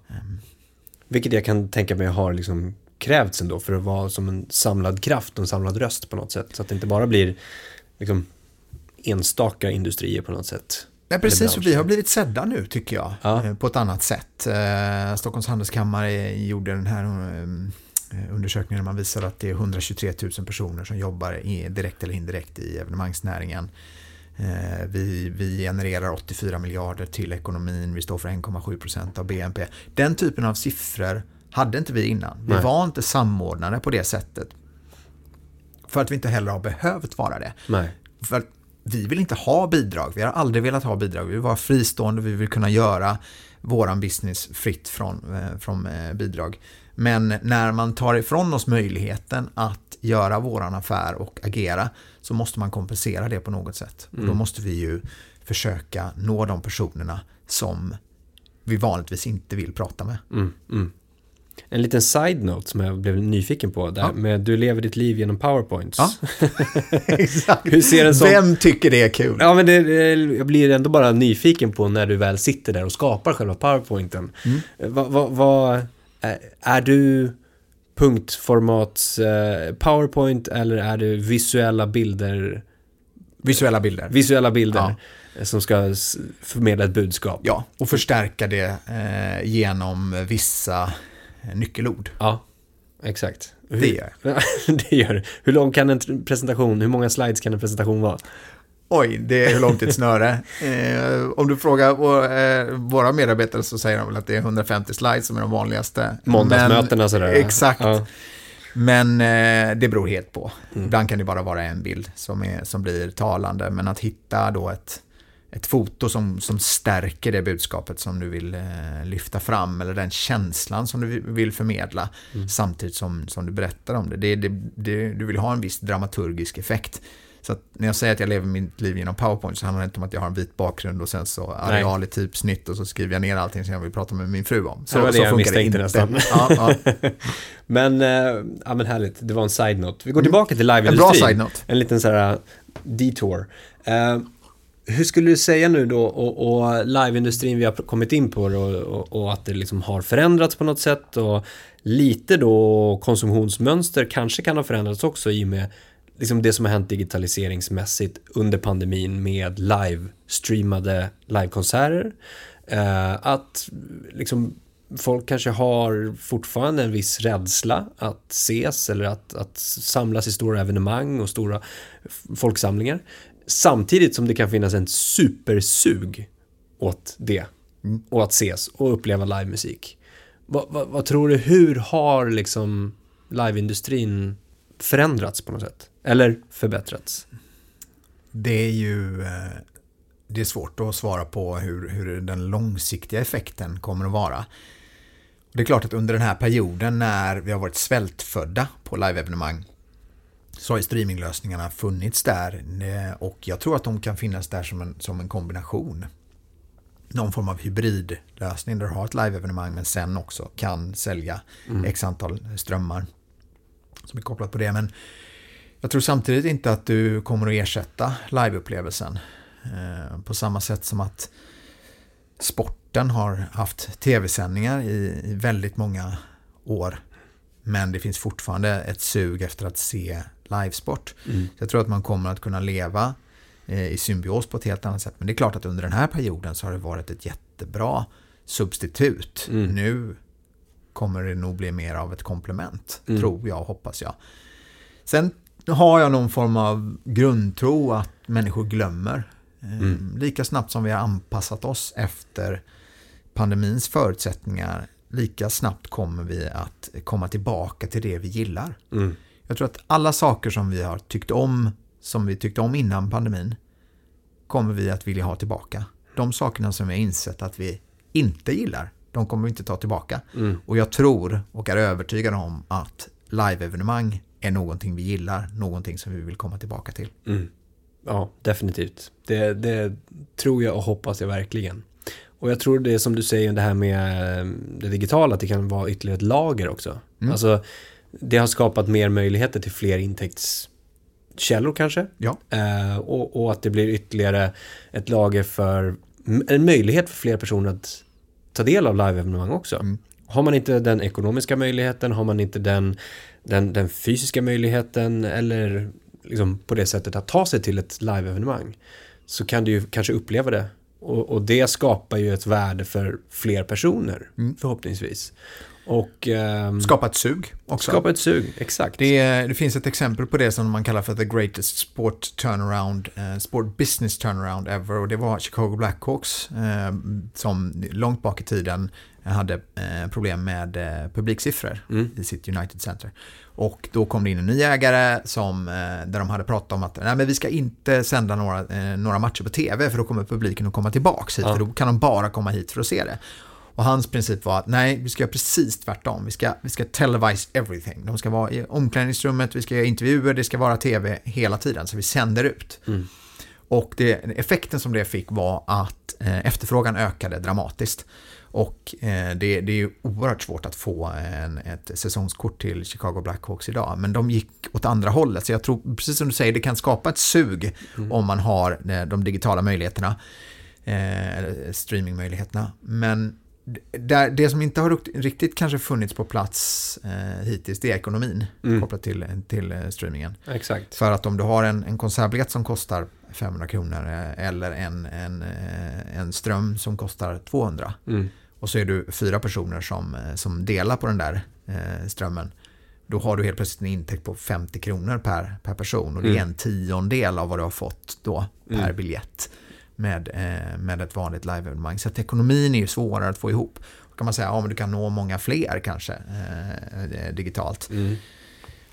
Vilket jag kan tänka mig har liksom krävts ändå för att vara som en samlad kraft och en samlad röst på något sätt. Så att det inte bara blir liksom enstaka industrier på något sätt. Nej, precis, och vi har blivit sedda nu tycker jag, Ja. eh, på ett annat sätt. Eh, Stockholms handelskammare gjorde den här eh, undersökningen där man visade att det är 123 000 personer som jobbar direkt eller indirekt i evenemangsnäringen. Vi, vi genererar 84 miljarder till ekonomin, vi står för 1,7 procent av BNP. Den typen av siffror hade inte vi innan. Vi Nej. var inte samordnade på det sättet. För att vi inte heller har behövt vara det. Nej. För vi vill inte ha bidrag. Vi har aldrig velat ha bidrag. Vi vill vara fristående. Vi vill kunna göra våran business fritt från, eh, från eh, bidrag. Men när man tar ifrån oss möjligheten att göra våran affär och agera så måste man kompensera det på något sätt. Och då måste vi ju försöka nå de personerna som vi vanligtvis inte vill prata med. Mm, mm. En liten side-note som jag blev nyfiken på. Där Ja. med du lever ditt liv genom powerpoints. Ja. Exakt. Hur ser en sån... Vem tycker det är kul? Ja, men det, jag blir ändå bara nyfiken på när du väl sitter där och skapar själva powerpointen. Mm. Vad vad- vad- är, du punktformats eh, powerpoint eller är du visuella bilder, Visuella bilder. visuella bilder eh, som ska förmedla ett budskap? Ja, och förstärka det eh, genom vissa nyckelord. Ja, exakt. Hur, Det gör jag. det gör det. Hur lång kan en presentation, hur många slides kan en presentation vara? Oj, det är hur långt ett snöre. Eh, om du frågar eh, våra medarbetare så säger de väl att det är 150 slides som är de vanligaste. Måndagsmötena Men- sådär. Exakt. Ja. Men eh, det beror helt på. Ibland kan det bara vara en bild som, är, som blir talande. Men att hitta då ett, ett foto som, som stärker det budskapet som du vill eh, lyfta fram eller den känslan som du vill förmedla samtidigt som, som du berättar om det. Det, det, det. Du vill ha en viss dramaturgisk effekt. Så när jag säger att jag lever mitt liv genom PowerPoint så handlar det inte om att jag har en vit bakgrund och sen så areal i typsnitt och så skriver jag ner allting som jag vill prata med min fru om. Så, Det var det så jag funkar misstänkte nästan. Ja, ja. Men, eh, ja men härligt, det var en side-note. Vi går tillbaka till Mm. En liveindustrin. bra side-note. En liten så här uh, detour. Eh, hur skulle du säga nu då, och, och liveindustrin vi har kommit in på och, och, och att det liksom har förändrats på något sätt och lite då konsumtionsmönster kanske kan ha förändrats också i och med liksom det som har hänt digitaliseringsmässigt under pandemin med live-streamade livekonserter. Eh, att liksom folk kanske har fortfarande en viss rädsla att ses eller att, att samlas i stora evenemang och stora folksamlingar. Samtidigt som det kan finnas en supersug åt det. Och att ses och uppleva livemusik. Vad, vad, vad tror du, hur har liksom liveindustrin förändrats på något sätt? Eller förbättrats? Det är ju eh, det är svårt att svara på hur, hur den långsiktiga effekten kommer att vara. Det är klart att under den här perioden när vi har varit svältfödda på live-evenemang så har streaminglösningarna funnits där eh, och jag tror att de kan finnas där som en, som en kombination. Någon form av hybridlösning där du har ett live-evenemang men sen också kan sälja x antal strömmar som är kopplat på det. Men jag tror samtidigt inte att du kommer att ersätta liveupplevelsen. Eh, på samma sätt som att sporten har haft tv-sändningar i, i väldigt många år. Men det finns fortfarande ett sug efter att se livesport. Så jag tror att man kommer att kunna leva eh, i symbios på ett helt annat sätt. Men det är klart att under den här perioden så har det varit ett jättebra substitut. Mm. Nu kommer det nog bli mer av ett komplement, Mm. tror jag och hoppas jag. Sen har jag någon form av grundtro att människor glömmer. Eh, Mm. Lika snabbt som vi har anpassat oss efter pandemins förutsättningar, lika snabbt kommer vi att komma tillbaka till det vi gillar. Mm. Jag tror att alla saker som vi har tyckt om, som vi tyckte om innan pandemin, kommer vi att vilja ha tillbaka. De sakerna som vi har insett att vi inte gillar, de kommer vi inte ta tillbaka. Mm. Och jag tror och är övertygad om att live-evenemang är någonting vi gillar, någonting som vi vill komma tillbaka till. Mm. Ja, definitivt. Det, det tror jag och hoppas jag verkligen. Och jag tror det som du säger, det här med det digitala, att det kan vara ytterligare ett lager också. Mm. Alltså, det har skapat mer möjligheter till fler intäktskällor kanske. Ja, Eh, och, och att det blir ytterligare ett lager för, en möjlighet för fler personer att ta del av live-evenemang också. Mm. Har man inte den ekonomiska möjligheten, har man inte den, den, den fysiska möjligheten eller liksom på det sättet att ta sig till ett live-evenemang så kan du ju kanske uppleva det. Och, och det skapar ju ett värde för fler personer Mm. förhoppningsvis. Och ehm, Skapa ett sug också. skapa ett sug, exakt. Det, är- det finns ett exempel på det som man kallar för the greatest sport turnaround, eh, sport business turnaround ever och det var Chicago Blackhawks eh, som långt bak i tiden hade eh, problem med eh, publiksiffror Mm. i sitt United Center. Och då kom det in en ny ägare som, eh, där de hade pratat om att nej, men vi ska inte sända några, eh, några matcher på tv för då kommer publiken att komma tillbaka hit Ja. för då kan de bara komma hit för att se det. Och hans princip var att nej, vi ska göra precis tvärtom. Vi ska, vi ska televise everything. De ska vara i omklädningsrummet, vi ska göra intervjuer, det ska vara tv hela tiden, så vi sänder ut. Mm. Och det, effekten som det fick var att eh, efterfrågan ökade dramatiskt. Och eh, det, det är ju oerhört svårt att få en, ett säsongskort till Chicago Blackhawks idag. Men de gick åt andra hållet. Så jag tror, precis som du säger, det kan skapa ett sug om man har eh, de digitala möjligheterna. Eh, streamingmöjligheterna. Men det, det som inte har riktigt kanske funnits på plats eh, hittills, det är ekonomin Mm. kopplat till, till eh, streamingen. Exakt. För att om du har en, en konsertbiljett som kostar 500 kronor eh, eller en, en, eh, en ström som kostar 200 Mm. och så är du fyra personer som, som delar på den där eh, strömmen då har du helt plötsligt en intäkt på 50 kronor per, per person och det är Mm. en tiondel av vad du har fått då per Mm. biljett med, eh, med ett vanligt live-evenemang. Så att ekonomin är ju svårare att få ihop. Då kan man säga att ja, men du kan nå många fler kanske eh, digitalt. Mm.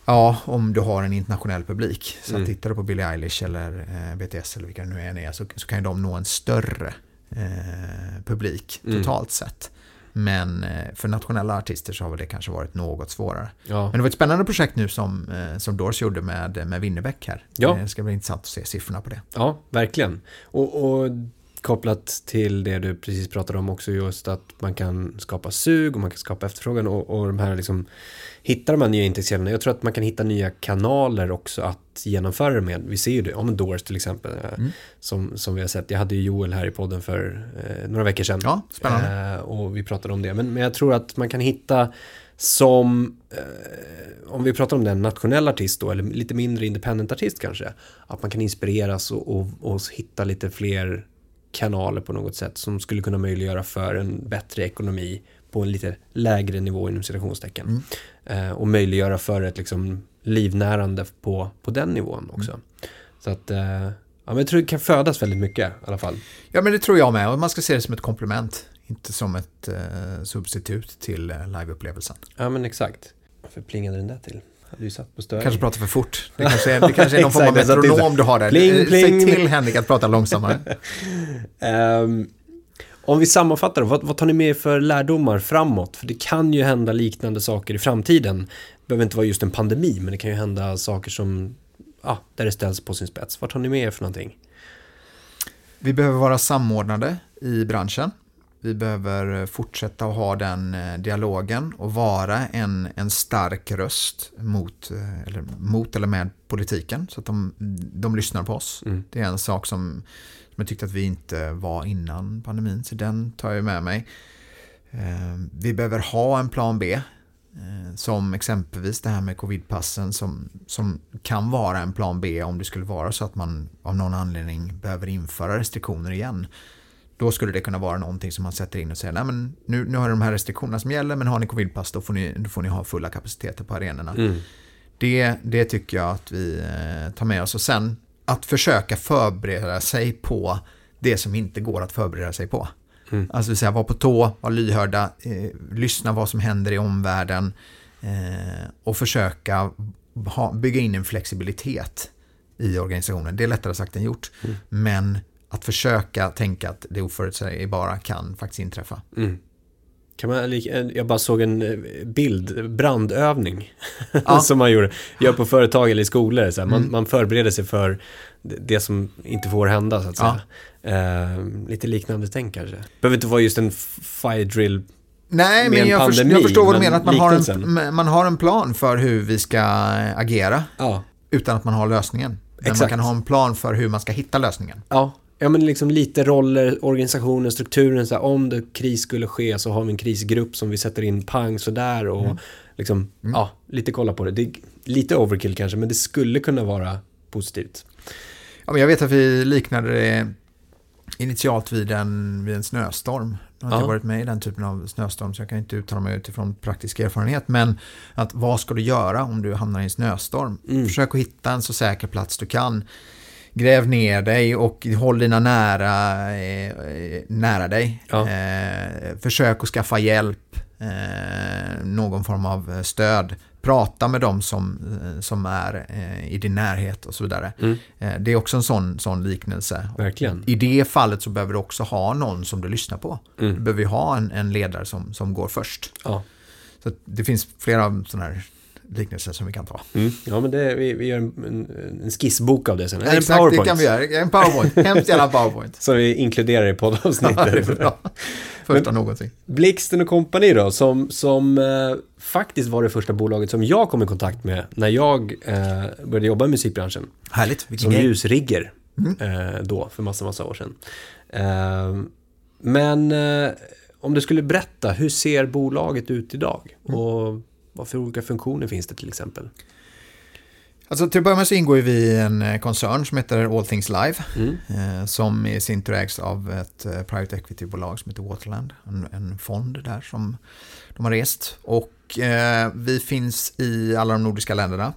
Ja, om du har en internationell publik. Så Mm. tittar du på Billie Eilish eller eh, BTS eller vilka det nu än är så, så kan ju de nå en större eh, publik Mm. totalt sett. Men eh, för nationella artister så har det kanske varit något svårare. Ja. Men det var ett spännande projekt nu som, eh, som Doors gjorde med, med Winnerbäck här. Ja. Det ska bli intressant att se siffrorna på det. Ja, verkligen. Och, och kopplat till det du precis pratade om också just att man kan skapa sug och man kan skapa efterfrågan och, och de här liksom hitta de här nya intäktskällorna. Jag tror att man kan hitta nya kanaler också att genomföra det med. Vi ser ju det, om Doors till exempel, eh, Mm. som, som vi har sett. Jag hade ju Joel här i podden för eh, några veckor sedan. Ja, spännande. Eh, och vi pratade om det. Men, men jag tror att man kan hitta som, eh, om vi pratar om den nationell artist då, eller lite mindre independent artist kanske, att man kan inspireras och, och, och hitta lite fler kanaler på något sätt som skulle kunna möjliggöra för en bättre ekonomi på en lite lägre nivå inom citationstecken. Eh, och möjliggöra för ett liksom livnärande på, på den nivån också. Så att, eh, ja men jag tror det kan födas väldigt mycket i alla fall. Ja, men det tror jag med. Och man ska se det som ett komplement. Inte som ett eh, substitut till eh, liveupplevelsen. Ja men exakt. Varför plingade den där till? Hade ju satt på störing. Kanske pratar för fort. Det kanske är, det kanske är någon form av metronom du har där. Pling, pling. Säg till Henrik att prata långsammare. Ehm, om vi sammanfattar då, vad, vad tar ni med er för lärdomar framåt? För det kan ju hända liknande saker i framtiden. Det behöver inte vara just en pandemi, men det kan ju hända saker som, ja, där det ställs på sin spets. Vad tar ni med er för någonting? Vi behöver vara samordnade i branschen. Vi behöver fortsätta att ha den eh, dialogen och vara en, en stark röst mot eh, eller, mot eller med politiken så att de, de lyssnar på oss. Mm. Det är en sak som, som jag tyckte att vi inte var innan pandemin så den tar jag med mig. Eh, Vi behöver ha en plan B eh, som exempelvis det här med covidpassen som, som kan vara en plan B om det skulle vara så att man av någon anledning behöver införa restriktioner igen. Då skulle det kunna vara någonting som man sätter in och säger, nej men nu, nu har de här restriktionerna som gäller, men har ni covidpass då får ni, då får ni ha fulla kapaciteter på arenorna. Mm. Det, det tycker jag att vi eh, tar med oss. Och sen att försöka förbereda sig på det som inte går att förbereda sig på. Mm. Alltså vill säga vara på tå, vara lyhörda, eh, lyssna vad som händer i omvärlden eh, och försöka ha, bygga in en flexibilitet i organisationen. Det är lättare sagt än gjort. Mm. Men att försöka tänka att det oförutsägbara kan faktiskt inträffa. Mm. Kan man, jag bara såg en eh, bild, brandövning, Ja. som man gjorde, gör på företag eller i skolor. Så här. Man, Mm. man förbereder sig för det som inte får hända, så att Ja. säga. Eh, lite liknande tänk kanske. Behöver inte vara just en fire drill. Nej, Med men en jag, pandemi, jag förstår vad du men menar. Att man har, en, man har en plan för hur vi ska agera Ja, utan att man har lösningen. Men man Exakt. kan ha en plan för hur man ska hitta lösningen. ja. Ja men liksom lite roller, organisationen, strukturen. Så här, om det kris skulle ske så har vi en krisgrupp som vi sätter in pang sådär och Mm. liksom, ja, lite kolla på det. det. är Lite overkill kanske, men det skulle kunna vara positivt. Ja, men jag vet att vi liknade det initialt vid en, vid en snöstorm. Jag har Ja. inte varit med i den typen av snöstorm så jag kan inte uttala mig utifrån praktisk erfarenhet. Men att vad ska du göra om du hamnar i en snöstorm? Mm. Försök att hitta en så säker plats du kan. Gräv ner dig och håll dina nära, eh, nära dig. Ja. Eh, försök att skaffa hjälp, eh, någon form av stöd. Prata med dem som, eh, som är eh, i din närhet och så vidare. Mm. Eh, det är också en sån, sån liknelse. Verkligen. I det fallet så behöver du också ha någon som du lyssnar på. Mm. Du behöver ju ha en, en ledare som, som går först. Ja. Så det finns flera sådana här liknelser som vi kan ta. Mm. ja, men det, vi, vi gör en, en, en skissbok av det sen. En Exakt, det powerpoint. kan vi göra. En powerpoint. Hemskt gärna powerpoint. Som vi inkluderar i Ja, det poddavsnittet. bra. Första någonsin. Blixten och Company då, som, som eh, faktiskt var det första bolaget som jag kom i kontakt med när jag eh, började jobba i musikbranschen. Härligt. Vilken Som grej. ljusrigger eh, då, för massa, massa år sedan. Eh, men eh, om du skulle berätta, hur ser bolaget ut idag? Och vad för olika funktioner finns det till exempel? Alltså till att börja med så ingår vi i en eh, koncern som heter All Things Live. Mm. Eh, som i sin tur ägs av ett eh, private equity-bolag som heter Waterland. En, en fond där som de har rest. Och eh, vi finns i alla de nordiska länderna.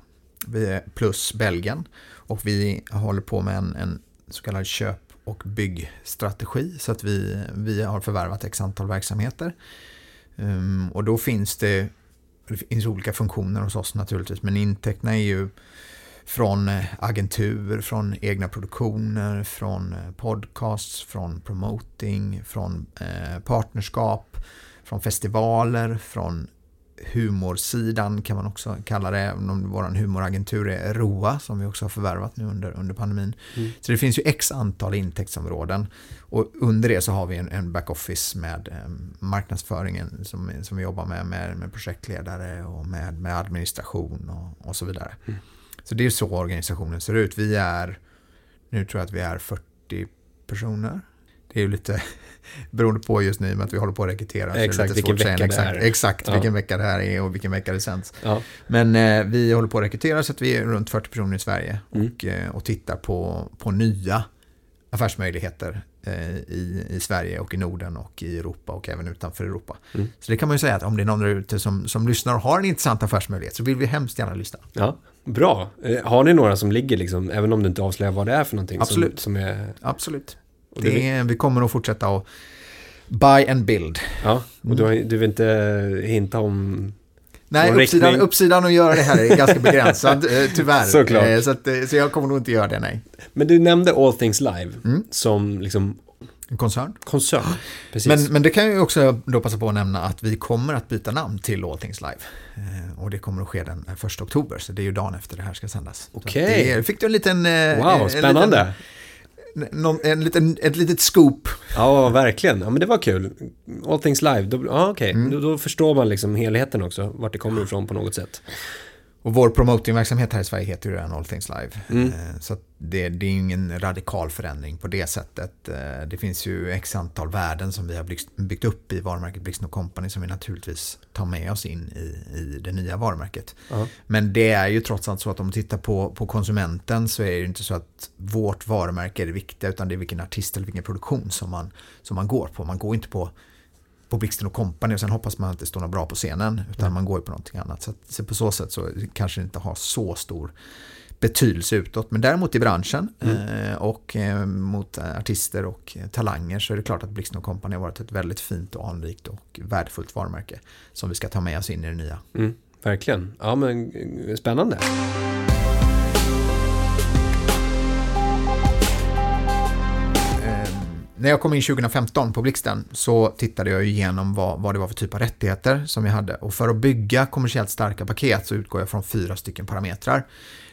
Plus Belgien. Och vi håller på med en, en så kallad köp och byggstrategi. Så att vi, vi har förvärvat x antal verksamheter. Um, och då finns det, det finns olika funktioner hos oss naturligtvis. Men intäkterna är ju från eh, agentur, från egna produktioner, från eh, podcasts, från promoting, från eh, partnerskap, från festivaler, från humorsidan kan man också kalla det. även om Vår humoragentur är ROA som vi också har förvärvat nu under, under pandemin. Mm. Så det finns ju x antal intäktsområden. Och under det så har vi en, en backoffice med eh, marknadsföringen som, som vi jobbar med, med, med projektledare och med, med administration och, och så vidare. Mm. Så det är så organisationen ser ut. Vi är, nu tror jag att vi är 40 personer. Det är ju lite beroende på just nu med att vi håller på att rekrytera. Exakt, vilken vecka det exakt, är. Exakt Ja. vilken vecka det här är och vilken vecka det sänds. Ja. Men eh, vi håller på att rekrytera så att vi är runt 40 personer i Sverige Mm. och, eh, och tittar på, på nya affärsmöjligheter eh, i, i Sverige och i Norden och i Europa och även utanför Europa. Mm. Så det kan man ju säga att om det är någon där ute som, som lyssnar och har en intressant affärsmöjlighet så vill vi hemskt gärna lyssna. ja, bra. Eh, Har ni några som ligger liksom, även om du inte avslöjar vad det är för någonting? Absolut. Som, som är, Absolut. Det är, vi kommer att fortsätta att buy and build. ja, och du, har- du vill inte hinta om... Nej, uppsidan, riktning? uppsidan att göra det här är ganska begränsad, eh, tyvärr. Såklart. Eh, Så, att, eh, så jag kommer nog inte göra det, nej. Men du nämnde All Things Live Mm. som liksom En koncern. koncern. Precis. Men, men det kan jag också då passa på att nämna att vi kommer att byta namn till All Things Live. Eh, och det kommer att ske den 1 oktober, så det är ju dagen efter det här ska sändas. Okej. det- Fick du en liten... eh, wow, en spännande. Liten, någon, en liten, ett litet scoop. Ja, verkligen. Ja, men det var kul. All Things Live, då, ja, okej. Mm. Då, då förstår man liksom helheten också, vart det kommer ifrån på något sätt. Och vår promotingverksamhet här i Sverige heter ju redan All Things Live. Mm. Eh, Så det, det är ingen radikal förändring på det sättet. Eh, Det finns ju x antal värden som vi har byggt, upp i varumärket Blixten Company som vi naturligtvis tar med oss in i, i det nya varumärket. Ja. Men det är ju trots allt så att om man tittar på, på konsumenten så är det inte så att vårt varumärke är det viktiga utan det är vilken artist eller vilken produktion som man, som man går på. Man går inte på, på Blixten och Company och sen hoppas man att det står något bra på scenen utan man går ju på någonting annat. Så, att, så på så sätt så kanske det inte har så stor betydelse utåt. Men däremot i branschen eh, och eh, mot artister och talanger så är det klart att Blixten och Company har varit ett väldigt fint och anrikt och värdefullt varumärke som vi ska ta med oss in i det nya. Mm, verkligen. Ja, men eh, spännande. När jag kom in 2015 på Blixten så tittade jag igenom vad, vad det var för typ av rättigheter som jag hade. Och för att bygga kommersiellt starka paket så utgår jag från fyra stycken parametrar.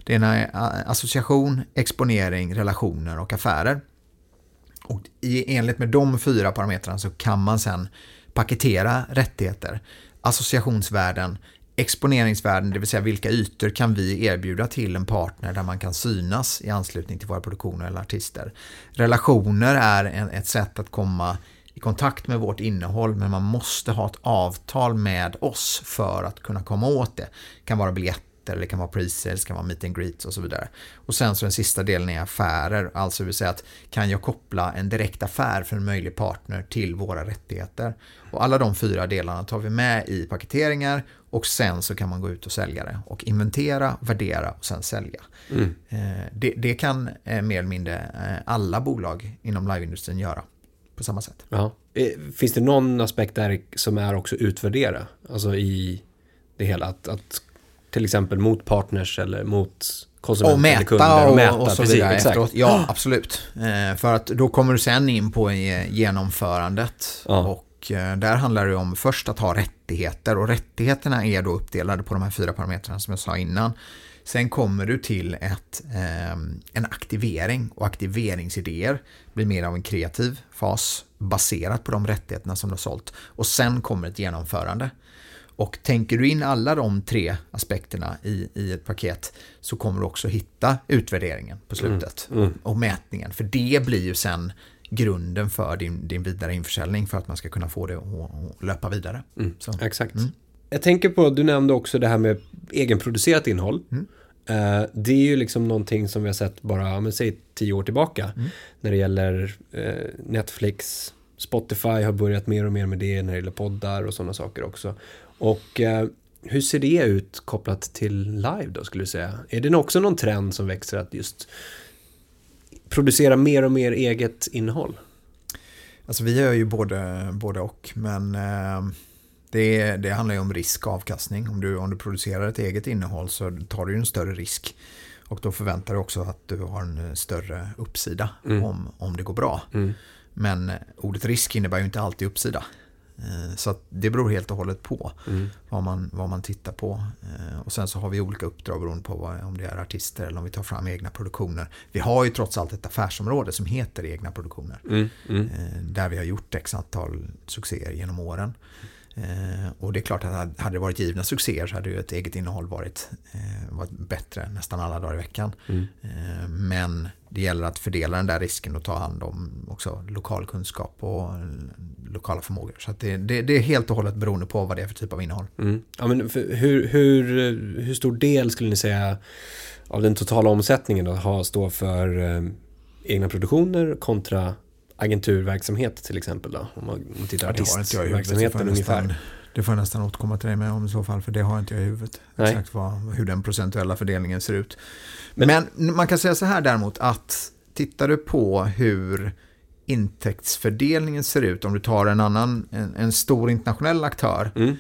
Det ena är eh, association, exponering, relationer och affärer. Och i enlighet med de fyra parametrarna så kan man sen paketera rättigheter, associationsvärden, exponeringsvärden, det vill säga vilka ytor kan vi erbjuda till en partner där man kan synas i anslutning till våra produktioner eller artister. Relationer är en, ett sätt att komma i kontakt med vårt innehåll men man måste ha ett avtal med oss för att kunna komma åt det. Det kan vara biljetter eventer, det kan vara pre-sales, det kan vara meet and greets och så vidare. Och sen så den sista delen är affärer, alltså vill säga att kan jag koppla en direkt affär för en möjlig partner till våra rättigheter. Och alla de fyra delarna tar vi med i paketeringar och sen så kan man gå ut och sälja det och inventera, värdera och sen sälja. Mm. Det, det, kan mer eller mindre alla bolag inom liveindustrin göra på samma sätt. Ja. Finns det någon aspekt där som är också utvärdera? Alltså i det hela, att, att till exempel mot partners eller mot konsumenter och mäta eller kunder. Och, mäta och så precis, vidare efteråt. Ja, absolut. Eh, för att då kommer du sen in på genomförandet. Ja. Och eh, där handlar det om först att ha rättigheter. Och rättigheterna är då uppdelade på de här fyra parametrarna som jag sa innan. Sen kommer du till ett, eh, en aktivering och aktiveringsidéer blir mer av en kreativ fas baserat på de rättigheterna som du har sålt. Och sen kommer ett genomförande. Och tänker du in alla de tre aspekterna i, i ett paket så kommer du också hitta utvärderingen på slutet mm. Mm. och mätningen. För det blir ju sen grunden för din, din vidare införsäljning för att man ska kunna få det att löpa vidare. Mm. Exakt. Mm. Jag tänker på, du nämnde också det här med egenproducerat innehåll. Mm. Uh, det är ju liksom någonting som vi har sett bara, men säg tio år tillbaka. Mm. När det gäller uh, Netflix, Spotify har börjat mer och mer med det när det gäller poddar och sådana saker också. Och uh, hur ser det ut kopplat till live då skulle du säga? Är det också någon trend som växer att just producera mer och mer eget innehåll? Alltså vi gör ju både, både och, men det, det handlar ju om risk och avkastning. Om du, om du producerar ett eget innehåll så tar du en större risk. Och då förväntar du också att du har en större uppsida mm. om, om det går bra. Mm. Men ordet risk innebär ju inte alltid uppsida. Eh, så det beror helt och hållet på mm. vad, man, vad man tittar på. Eh, och sen så har vi olika uppdrag beroende på vad, om det är artister eller om vi tar fram egna produktioner. Vi har ju trots allt ett affärsområde som heter egna produktioner. Mm. Mm. Eh, där vi har gjort x antal succéer genom åren. Eh, och det är klart att hade det varit givna succéer så hade ju ett eget innehåll varit, eh, varit bättre nästan alla dagar i veckan. Mm. Eh, men det gäller att fördela den där risken och ta hand om också lokal kunskap och lokala förmågor. Så det, det, det, är helt och hållet beroende på vad det är för typ av innehåll. Mm. Ja, men hur, hur, hur stor del skulle ni säga av den totala omsättningen då, står för egna produktioner kontra agenturverksamhet till exempel då? Om man tittar artistverksamheten ungefär. Det får jag nästan återkomma till dig med om i så fall, för det har inte jag i huvudet. Nej. Exakt vad, hur den procentuella fördelningen ser ut. Men, Men man kan säga så här däremot att tittar du på hur intäktsfördelningen ser ut, om du tar en annan, en, en stor internationell aktör, mm.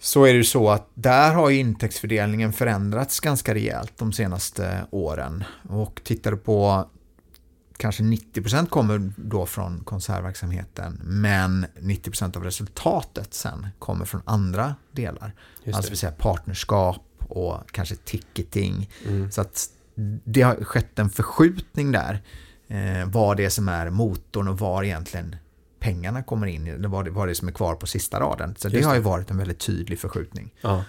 så är det ju så att där har intäktsfördelningen förändrats ganska rejält de senaste åren. Och tittar du på kanske 90% kommer då från konsertverksamheten men 90% av resultatet sen kommer från andra delar. Alltså vill säga partnerskap och kanske ticketing. Mm. Så att det har skett en förskjutning där. Eh, vad det är som är motorn och var egentligen pengarna kommer in, vad det, vad det är som är kvar på sista raden. Så det har ju varit en väldigt tydlig förskjutning. Ja.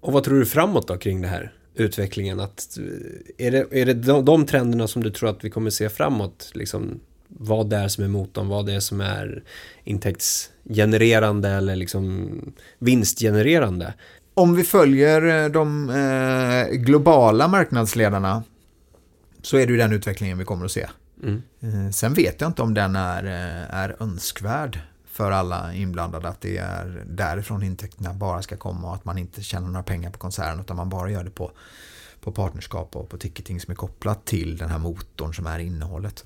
Och vad tror du framåt då kring det här? Utvecklingen? Att, är det, är det de, de trenderna som du tror att vi kommer se framåt? Liksom, vad det är som är motorn, vad det är som är intäktsgenererande eller liksom vinstgenererande? Om vi följer eh, de eh, globala marknadsledarna så är det ju den utvecklingen vi kommer att se. Mm. Eh, sen vet jag inte om den är, eh, är önskvärd för alla inblandade att det är därifrån intäkterna bara ska komma och att man inte tjänar några pengar på konserten utan man bara gör det på, på partnerskap och på ticketing som är kopplat till den här motorn som är innehållet.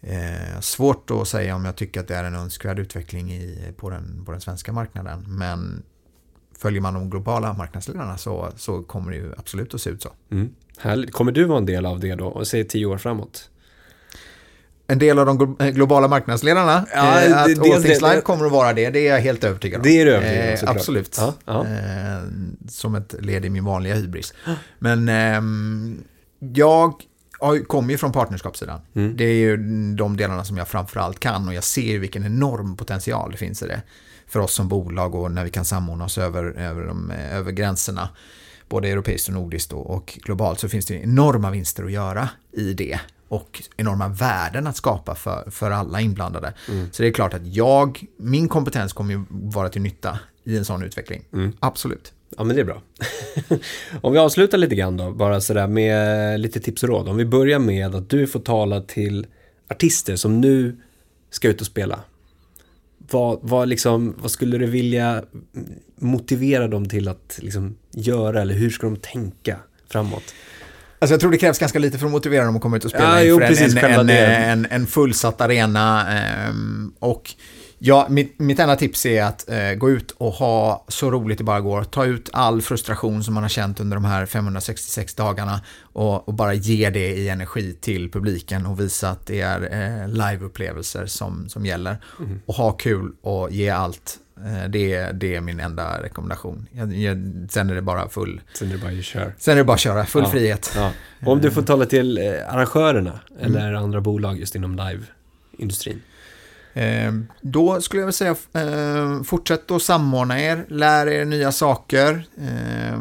Eh, svårt att säga om jag tycker att det är en önskvärd utveckling i, på, den, på den svenska marknaden men följer man de globala marknadsledarna så, så kommer det ju absolut att se ut så. Mm. Kommer du vara en del av det då, och se tio år framåt? En del av de globala marknadsledarna. Ja, eh, att det, All Things Live kommer att vara det, det är jag helt övertygad om. Det är du övertygad om, eh, Absolut. Ja, ja. Eh, som ett led i min vanliga hybris. Men eh, jag kommer ju från partnerskapssidan. Mm. Det är ju de delarna som jag framförallt kan och jag ser vilken enorm potential det finns i det. För oss som bolag och när vi kan samordna oss över, över, de, över gränserna både europeiskt och nordiskt och globalt så finns det enorma vinster att göra i det och enorma värden att skapa för, för alla inblandade. Mm. Så det är klart att jag, min kompetens kommer ju vara till nytta i en sån utveckling. Mm. Absolut. Ja, men det är bra. Om vi avslutar lite grann då, bara sådär med lite tips och råd. Om vi börjar med att du får tala till artister som nu ska ut och spela. Vad, vad, liksom, vad skulle du vilja motivera dem till att liksom göra eller hur ska de tänka framåt? Alltså jag tror det krävs ganska lite för att motivera dem att komma ut och spela Ja, jo, inför precis, en, en, en, en fullsatt arena. ehm, och ja, mitt, mitt enda tips är att eh, gå ut och ha så roligt det bara går. Ta ut all frustration som man har känt under de här 566 dagarna och, och bara ge det i energi till publiken och visa att det är eh, liveupplevelser som, som gäller. Mm. Och ha kul och ge allt. Eh, det, är- det är min enda rekommendation. Jag, jag, sen är det bara full Sen är det bara att köra. Sen är det bara att köra, full Ja. frihet. Ja. Om du får tala till eh, arrangörerna eller andra bolag just inom live-industrin. Eh, då skulle jag vilja säga, eh, fortsätt att samordna er, lär er nya saker, eh,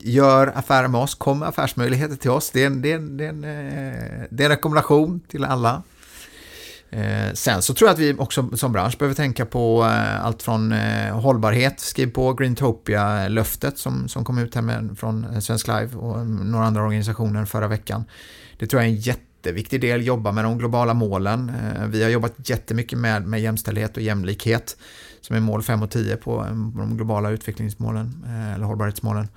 gör affärer med oss, kom med affärsmöjligheter till oss. Det är en, det är en, det är en, eh, det är en rekommendation till alla. Eh, sen så tror jag att vi också som bransch behöver tänka på eh, allt från eh, hållbarhet, skriv på Greentopia-löftet som, som kom ut här med, från eh, Svensk Live och eh, några andra organisationer förra veckan. Det tror jag är en jätteviktig del, jobba med de globala målen. Eh, Vi har jobbat jättemycket med, med jämställdhet och jämlikhet som är mål 5 och 10 på eh, de globala utvecklingsmålen eh, eller hållbarhetsmålen.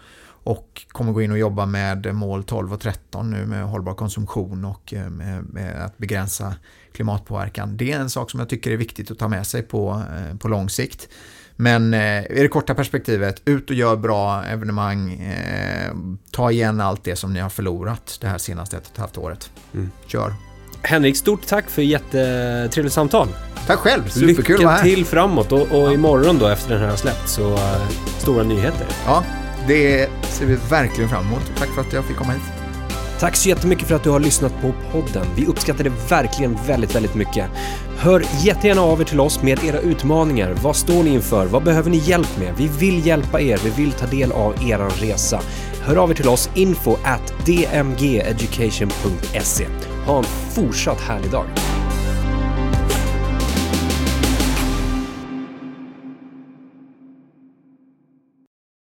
Och kommer gå in och jobba med mål 12 och 13 nu med hållbar konsumtion och eh, med, med att begränsa klimatpåverkan. Det är en sak som jag tycker är viktigt att ta med sig på, eh, på lång sikt. Men eh, i det korta perspektivet, ut och gör bra evenemang. Eh, ta igen allt det som ni har förlorat det här senaste ett och ett halvt året. Mm. Kör. Henrik, stort tack för jättetrevligt samtal. Tack själv, superkul Lycka här. till framåt och, och imorgon då efter den här har släppt så eh, stora nyheter. Ja, det ser vi verkligen fram emot. Tack för att jag fick komma hit. Tack så jättemycket för att du har lyssnat på podden. Vi uppskattar det verkligen väldigt, väldigt mycket. Hör jättegärna av er till oss med era utmaningar. Vad står ni inför? Vad behöver ni hjälp med? Vi vill hjälpa er. Vi vill ta del av er resa. Hör av er till oss info at dmgeducation.se. Ha en fortsatt härlig dag.